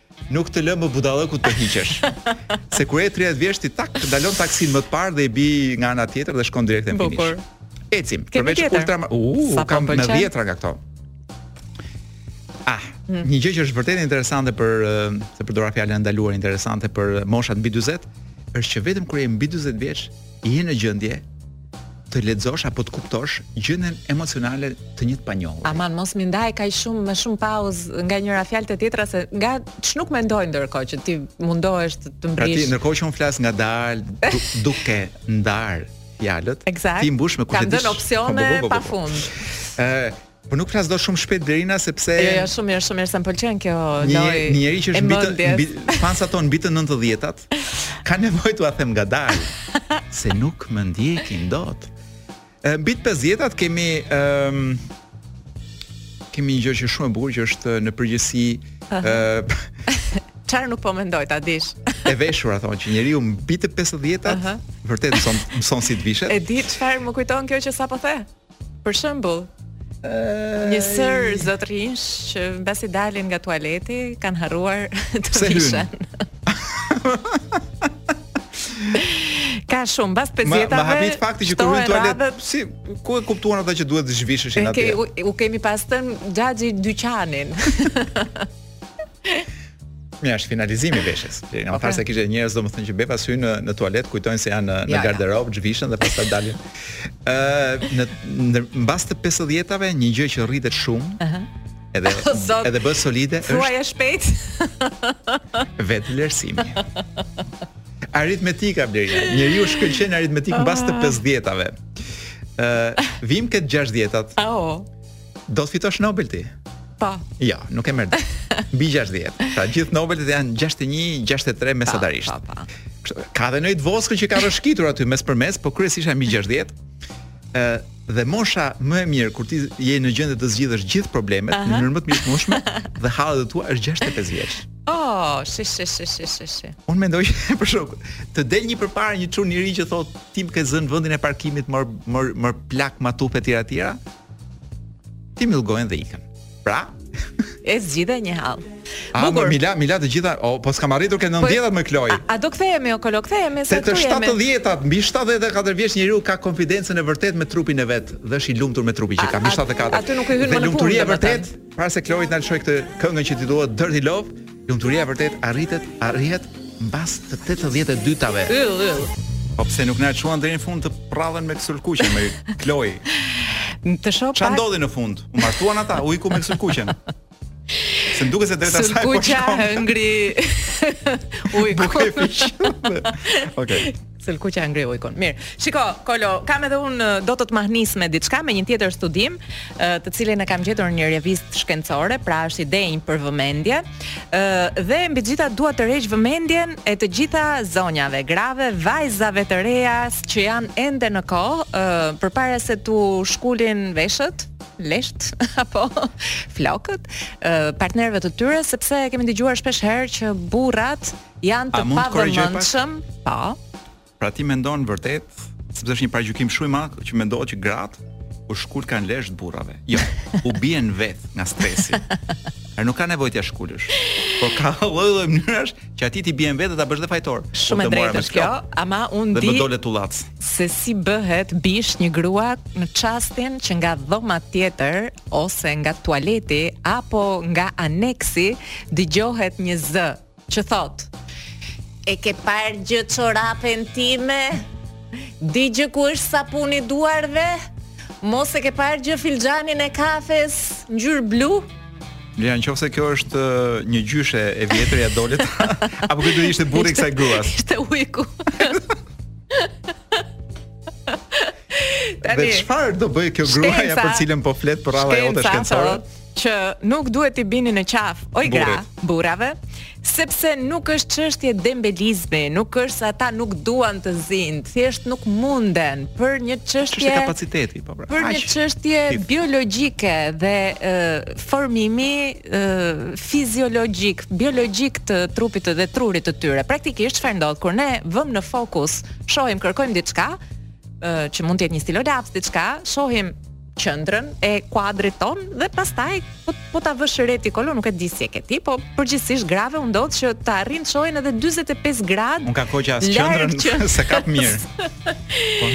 Nuk të lë më budallëku të hiqesh. Se kur je 30 vjeç ti tak ndalon taksinë më të parë, dhe i bi nga ana tjetër dhe shkon direkt në finish. Bukur. Ecim. Përveç ultra, uh, po kam me dhjetëra nga këto. Ah, hmm. një gjë që është vërtet interesante për, se përdora fjalën e ndaluar interesante për moshat mbi 40, është që vetëm kur je mbi 40 vjeç, je në gjendje të lexosh apo të kuptosh gjendjen emocionale të një të panjohur. Aman mos m'i ndaj kaq shumë me shumë pauzë nga njëra fjalë te tjetra se nga ç'nuk mendoj ndërkohë që ti mundohesh të të mbrish. Pra ti ndërkohë që unë flas ngadalë duke ndarë fjalët, ti mbush me kushtet. Kam dhënë opsione po, po, po, pafund. Ë Po nuk flas dot shumë shpejt Blerina sepse Jo, jo, shumë mirë, shumë mirë se më pëlqen kjo lojë. Një njeri që është mbi të mbi fansat tanë mbi të 90-tat kam nevojë t'ua them ngadalë se nuk më ndjekin dot. Mbi të 50-tat kemi ëm um, kemi një gjë që shumë e bukur që është në përgjithësi ë uh, Çfarë nuk po mendoj ta dish? e veshur, thonë që njeriu mbi të 50-tat uh -huh. vërtet mëson mëson si të vishet. E di çfarë më kujton kjo që sapo the? Për shembull, një sërë zotërinjsh që mbasi dalin nga tualeti kanë harruar të vishen. Ka shumë pas pesëdhjetave. Ma, më habit fakti që kur hynë në tualet. Si, ku e kuptuan ata që duhet të zhvisheshin atje? Okej, u kemi pas thënë xhaxhi dyqanin. Mirë, është finalizimi i veshjes. Në okay. fakt se kishte njerëz domethënë që befas hyjnë në në tualet, kujtojnë se janë në, në ja, garderobë, ja. zhvishen dhe pastaj dalin. Ë uh, në, në mbas të 50-tave një gjë që rritet shumë. Ëh. Uh -huh. Edhe Zot, edhe bëhet solide. Thuaj është... shpejt. Vetëvlerësimi. Aritmetika Blerina. Njeriu shkëlqen në aritmetikë mbas të 50-tave. Ah. Ë uh, vijmë te 60-tat. Oh. Do të fitosh Nobel ti? Po. Jo, nuk e merr. Mbi 60. Pra gjithë Nobelit janë 61, 63 po, mesatarisht. Po, po, po. Kështu, ka dhe ndonjë vockël që ka rëshkitur aty mespërmes, po kryesisht janë mbi 60. Ë dhe mosha më e mirë kur ti je në gjendje të zgjidhësh gjithë problemet në mënyrën më të mirë të mundshme dhe hallet e tua është 65 vjeç. Oh, shi shi shi shi shi shi. Unë mendoj për shembull të del një përpara një çun i ri që thotë ti më ke zënë vendin e parkimit mor mor plak matuf etj etj. Ti më dëgjon dhe ikën. Pra, e zgjidhe një hall. A më mila, mila të gjitha, o, po s'kam arritur ke 90-at po, me Kloi. A, do kthehemi o kolo, kthehemi se të 70-at, mbi 74 vjeç njeriu ka konfidencën e vërtetë me trupin e vet, dhe është i lumtur me trupin që ka mbi 74. Aty nuk i hyn më në punë. Dhe lumturia e vërtetë, Para se Kloi të na lëshojë këtë këngën që titullohet Dirty Love, lumturia e vërtetë arritet, arrihet mbas të tetëdhjetë e dytave. Yll, yll. Po pse nuk na e çuan deri në fund të përrallën Kësulkuqen me Kloi? Të shoh Çfarë pak ndodhi në fund? U martuan ata, ujku me Kësulkuqen. Se më duket se drejt asaj po shkon. Kësulkuqja hëngri ujku. Okej. Kësulkuqja hëngri ujkun. Mirë. Shiko, Kolo, kam edhe unë do të të mahnis me diçka, me një tjetër studim, të cilin e kam gjetur në një revistë shkencore, pra është i denjë për vëmendje. Ë dhe mbi të gjitha dua të tërheq vëmendjen e të gjitha zonjave, grave, vajzave të reja që janë ende në kohë, përpara se t'u shkulin veshët, leshtë apo flokët, partnerëve të tyre sepse kemi dëgjuar shpeshherë që burrat Janë të pavëmendshëm, po. Pra ti mendon vërtet, sepse është një paragjykim shumë i madh që mendohet që gratë u shkulkan leshtë burrave. Jo, u bien vetë nga stresi. Ai nuk ka nevojë të shkulësh. Po ka lloj-lloj mënyrash që atij t'i bien vetë dhe ta bësh dhe fajtor. Shumë e drejtë është kjo, ama unë e di. Dhe më dole tullac. Se si bëhet bishë një grua në çastin që nga dhoma tjetër ose nga tualeti apo nga aneksi dëgjohet një zë që thotë E ke parë gjë çorapen time? Di gjë ku është sapuni i duarve? Mos e ke parë gjë filxhanin e kafes ngjyrë blu? Mira, në qoftë se kjo është një gjyshe e vjetër, ia dolët, apo ky do të ishte burri i kësaj gruas? Ishte ujku. Tani, dhe çfarë do bëjë kjo gruaja për cilën po flet përralla jote shkencore? që nuk duhet t'u bini në qafë oj gra burrave sepse nuk është çështje dembelizmi, nuk është se ata nuk duan t'i zënë, thjesht nuk munden për një çështje kapaciteti, po pra. Për një çështje biologjike dhe e, formimi e, fiziologjik, biologjik të trupit dhe trurit të tyre. Praktikisht çfarë ndodh kur ne vëmë në fokus, shohim, kërkojmë diçka, që mund të jetë një stilolaps diçka, shohim qendrën e kuadrit tonë dhe pastaj po, po ta vësh re ti kolo nuk e di si e ke ti, po përgjithësisht grave u ndodh që të arrijnë të shohin edhe 45 gradë. Unë ka kohë që as qendrën që... s'e kap mirë. po,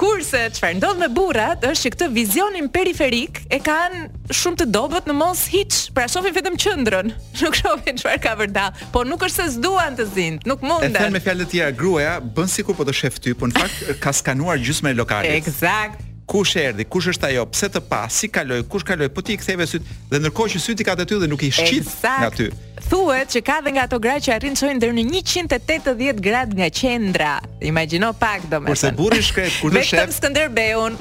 Kurse çfarë ndodh me burrat është që këtë vizionin periferik e kanë shumë të dobët në mos hiç, pra shohin vetëm qendrën. Nuk shohin çfarë ka vërdall, po nuk është se s'duan t'i zënë, nuk munden. E thënë me fjalë të tjera, gruaja bën sikur po të shef ty, po në fakt ka skanuar gjysmën e lokalit. Ekzakt. Kush erdhi, kush është ajo, pse të pa, si kaloi, kush kaloi, po ti i ktheve syt dhe ndërkohë që syt i ka te ty dhe nuk i shqit nga ty. Thuhet që ka dhe nga ato gra që arrijnë çojnë deri në 180 gradë nga qendra. Imagjino pak domethënë. Kurse burri i shkret kur të shef. Vetëm Skënderbeun.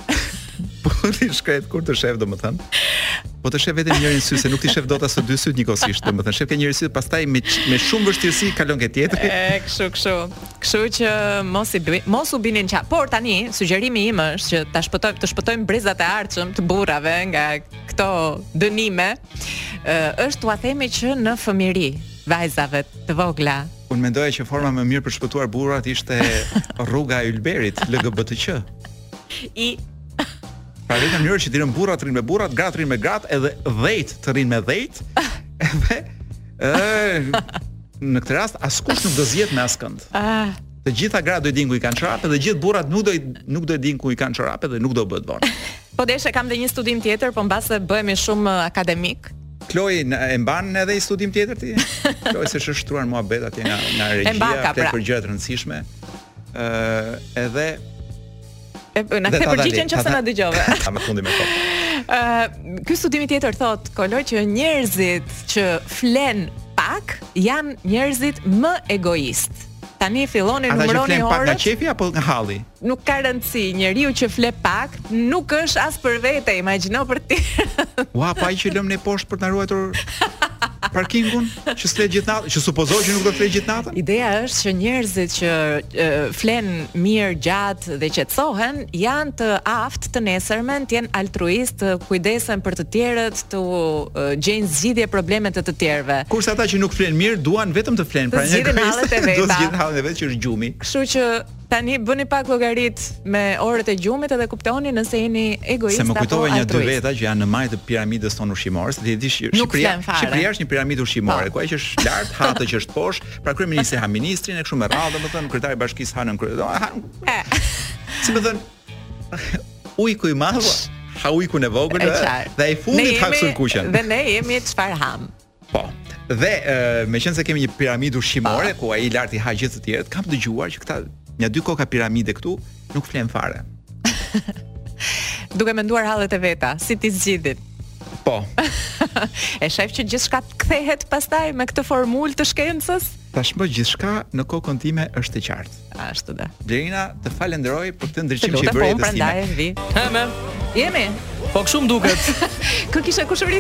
burri i shkret kur të shef domethënë. Po të shef vetëm njërin sy se nuk t'i shef dot as të dy syt njëkohësisht, domethënë shef ke njërin sy pastaj me me shumë vështirësi kalon ke tjetrin. E kështu kështu. Kështu që mos i bëj, mos u bini në qaf. Por tani sugjerimi im është që ta shpëtojmë, të shpëtojmë brezat e ardhshëm të burrave nga këto dënime. Ë është t'ua themi që në fëmijëri vajzave të vogla Unë mendoja që forma më e mirë për të shpëtuar burrat ishte rruga e Ylberit, LGBTQ. I Pra në mënyrë që të rrinë burrat të rrinë me burrat, gratë të rrinë me gratë, edhe gejt të rrinë me gejt. Edhe ë Në këtë rast askush nuk do zihet me askënd. Ah. Të gjitha gratë do ta dinë ku i kanë çorapet dhe gjithë burrat nuk do i nuk do ta dinë ku i kanë çorapet dhe nuk do bëhet vonë. Po deshë kam dhe një studim tjetër, po mbase bëhemi shumë uh, akademik. Kloj e mban edhe një studim tjetër ti? Kloj se është shtruar muhabet atje nga nga regjia, pra. për gjëra të rëndësishme. Ëh, uh, edhe E, na kthe përgjigjen nëse na dëgjove. Ta më fundi me to. Ë, ky studimi tjetër thot Kolo që njerëzit që flen pak janë njerëzit më egoistë. Tani filloni Ata që flen pak nga qefi apo nga halli? Nuk ka rëndësi, njeriu që fle pak nuk është as për vete, imagjino për ti. Ua, po ai që lëm ne poshtë për të na ruajtur parkingun që s'fle gjithë natën, që supozohet që nuk do të fle gjithë natën. Ideja është që njerëzit që flen mirë, gjatë dhe qetësohen, janë të aftë të nesërmen të jenë altruistë, të kujdesen për të tjerët, të gjejnë zgjidhje problemeve të tjerëve. Kurse ata që nuk flenë mirë, duan vetëm të flenë, pra janë egoistë, duan të zgjidhin hallin e vet që është gjumi. Kështu që tani bëni pak llogarit me orët e gjumit edhe kuptojeni nëse jeni egoist apo altruist. Se më kujtove nja dy veta që janë në majë të piramidës tonë ushqimore, se ti e di Shqipëria, Shqipëria është një piramidë ushqimore, po. ku ai që është lart, ha atë që është poshtë, Pra kryeministri ha ministrin e kështu me radhë, domethënë kryetari i bashkisë ha nënkryetarin. Si me thën ujku i madh, ha ujkun e vogël dhe ai i fundit ha Kësulkuqen. Dhe ne jemi çfarë ham. Po. Dhe meqenëse kemi një piramidë ushqimore po. ku ai lart i ha gjithë të tjerët, kam dëgjuar që këta nja dy koka piramide këtu Nuk flen fare. Duke menduar hallet e veta, si t'i zgjidhin. Po. e shef që gjithçka të kthehet pastaj me këtë formulë të shkencës? Tashmë gjithçka në kokën time është e qartë. Ashtu da. Blerina, të falenderoj për këtë ndriçim që i bëre jetës sime. Të vi. Hëmë. Jemi. Po kështu më duket. Kë kisha kushëri?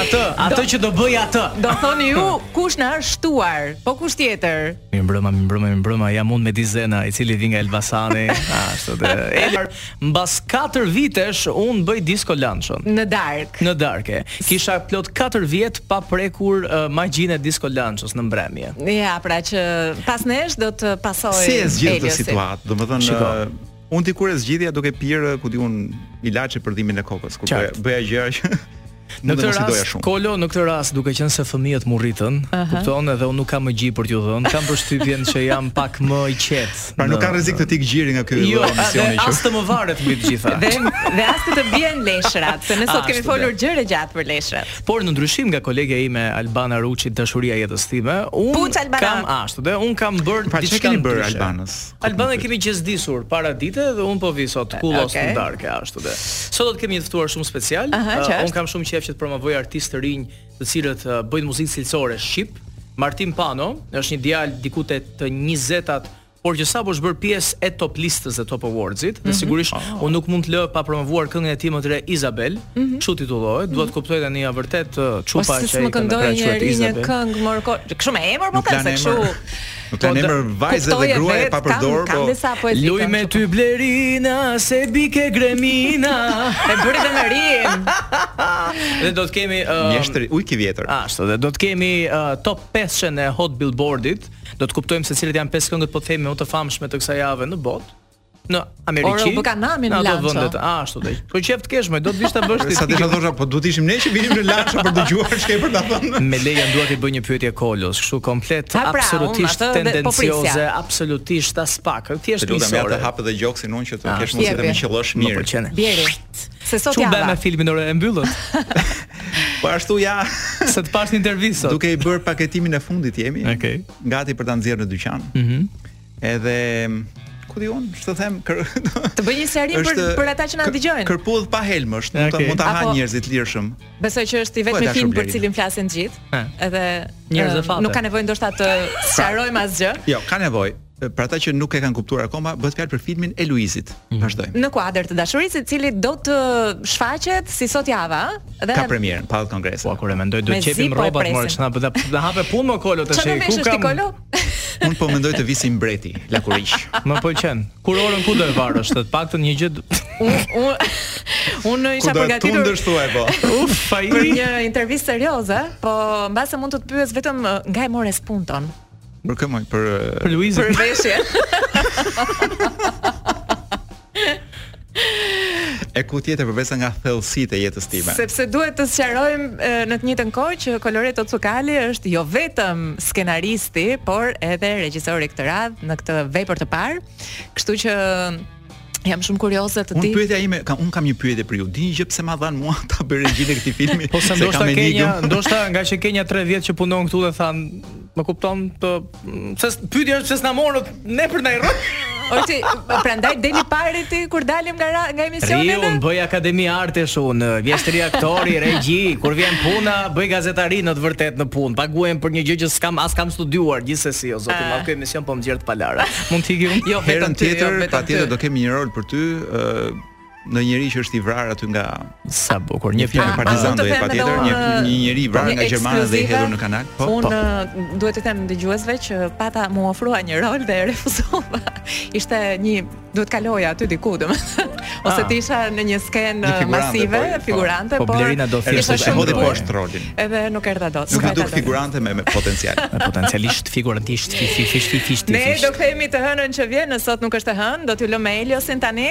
atë, atë që do bëj atë. Do thoni ju kush na është shtuar, po kush tjetër? Mirëmbrëma, mirëmbrëma, mirëmbrëma. Jam unë DJ Zena, i cili vi nga Elbasani. Ashtu, mbas 4 vitesh unë bëj disco lançon. Në darkë. Në darkë e. Kisha plot 4 vjet pa prekur uh, magjinë e disco lanços në mbrëmje. Ja, pra që pas nesh do të pasojmë. Si e zgjidh këtë situatë? Domethënë, Unë dikur e zgjidhja duke pirë, ku di unë, ilaçe për dhimbjen e kokës, kur bëja, bëja gjëra që Në këtë rast, Kolo, në këtë rast, duke qenë se fëmijët mu rritën, uh -huh. kupton edhe unë nuk kam më gji për t'u dhënë, kam përshtypjen që jam pak më i qetë. Pra nuk ka rrezik të të ikë gjiri nga ky jo, emisioni që. Jo, as të më varet mbi të gjitha. dhe dhe as të bien leshrat, se ne sot kemi folur gjerë e gjatë për leshrat. Por në ndryshim nga kolegja ime Albana Ruçi, dashuria e jetës time, unë kam ashtu, dhe unë kam bërë pra, ç'i keni bërë Albanës. Albanën e kemi gjezdisur paradite dhe un po vi sot kullos okay. në darkë ashtu dhe. Sot do të kemi një të ftuar shumë special. Uh, un kam shumë qejf që të promovoj artistë të rinj, të cilët uh, bëjnë muzikë cilësore shqip. Martin Pano është një djalë diku te të 20-tat por që sapo është bërë pjesë e Top Listës dhe Top Awards-it, dhe mhm. sigurisht mm -hmm. unë nuk mund të lë pa promovuar këngën e tij më të re Isabel, mm -hmm. kështu titullohet, duhet të kuptoj tani a ja vërtet çupa që ai ka. Po si më këndoi njeri një këngë më kështu me emër po ka se kështu. Më po, kanë emër vajzë dhe gruaje pa përdor, po. po Luj me ty Blerina, se bie ke gremina. e bëri dhe me rim. dhe do të kemi uh, mjeshtri ujk i vjetër. Ashtu, dhe do të kemi uh, top 5-shen e Hot Billboardit. Do të kuptojmë se cilat janë pesë këngët po themi më të famshme të kësaj jave në botë. në Amerikë. Ora u bëka namin në Lanço. Në vendet, ashtu do. Po qejf të kesh mo, do të vish ta bësh ti. Sa të thosha, po duhet të ishim ne që vinim në Lanço për të dëgjuar ç'ka për të thënë. Me leja dua t'i bëj një pyetje Kolos, kështu komplet, pra, absolutisht jo tendencioze, absolutisht aspak. Thjesht më sot. Të hap edhe gjoksin unë që të ah, kesh mundësi të më qellosh mirë. Bjeri. Si sot java. Ç'u bë me filmin ore, e mbyllët? Po ashtu ja. Se të pash një intervistë. Duke i bërë paketimin e fundit jemi. Okej. Gati për ta nxjerrë në dyqan. Mhm. Edhe ku di un, ç'të them, kër... të bëj një sqarim për për ata që na dëgjojnë. Kërpudh pa helm është, mund të mund ta hanë njerëzit lirshëm. Besoj që është i vetmi film për cilin flasin të gjithë. Edhe njerëz të fatë. Nuk ka nevojë ndoshta të sqarojmë asgjë. Jo, ka nevojë. Për ata që nuk e kanë kuptuar akoma, bëhet fjalë për filmin e Luizit. Mhm. Vazhdojmë. Në kuadër të dashurisë, i cili do të shfaqet si sot java, dhe ka premierën në Pallat Kongresesh. Po kur e mendoj do të qepim rrobat more, ç'na hape punë mo Kolo tash. Ku kam? Unë po mendoj të vij si mbreti, lakuriq. Më pëlqen. Kurorën ku do ta varësh, të paktën një gjë. Unë unë isha përgatitur. Ku do të tundesh thuaj po. Uf, ai. Për një intervistë serioze, po mbase mund të të pyes vetëm nga e more spunton. Për kë moj, për për Luizin. Për veshje. e ku tjetër përveç nga thellësitë e jetës time. Sepse duhet të sqarojmë në të njëjtën kohë që Coloreto Cukali është jo vetëm skenaristi, por edhe regjisori këtë radhë në këtë vepër të parë. Kështu që Jam shumë kurioze të di. Unë pyetja ime, kam un kam një pyetje për ju. Dini gjë pse ma dhan mua ta bëj regjinë e këtij filmi? Po se ndoshta ke një, ndoshta nga që ke nja 3 vjet që punon këtu dhe thanë Më kupton ti se pyetja është pse s'na morët ne për ndonjë rol? Ose prandaj del i pari ti kur dalim nga ra, nga emisioni. Jo un bëj akademi artesh un, mjeshtri aktori, regji, kur vjen puna bëj gazetari në të vërtet në punë. Paguhem për një gjë që s'kam as kam studiuar gjithsesi o zoti, ah. ky emision po më nxjerr të palara. Mund të ikim. Jo, herën tjetër, jo, patjetër do kemi një rol për ty, ë një njeri që është i vrarë aty nga sa bukur një film partizan do të patjetër një një njeri i vrarë nga gjermanët dhe i hedhur në kanal po unë po. Uh, duhet të them dëgjuesve që pata mu ofrua një rol dhe refuzova ishte një duhet kaloja aty diku domethënë ah. ose të isha në një skenë uh, masive po, po. figurante po, po Blerina do thjesht të shkojë hodhi poshtë rolin edhe nuk erdha dot nuk do figurante me me potencial me potencialisht figurantisht fi fi fi fi fi ne do kthehemi të hënën që vjen në sot nuk është e hënë do t'ju lëmë Eliosin tani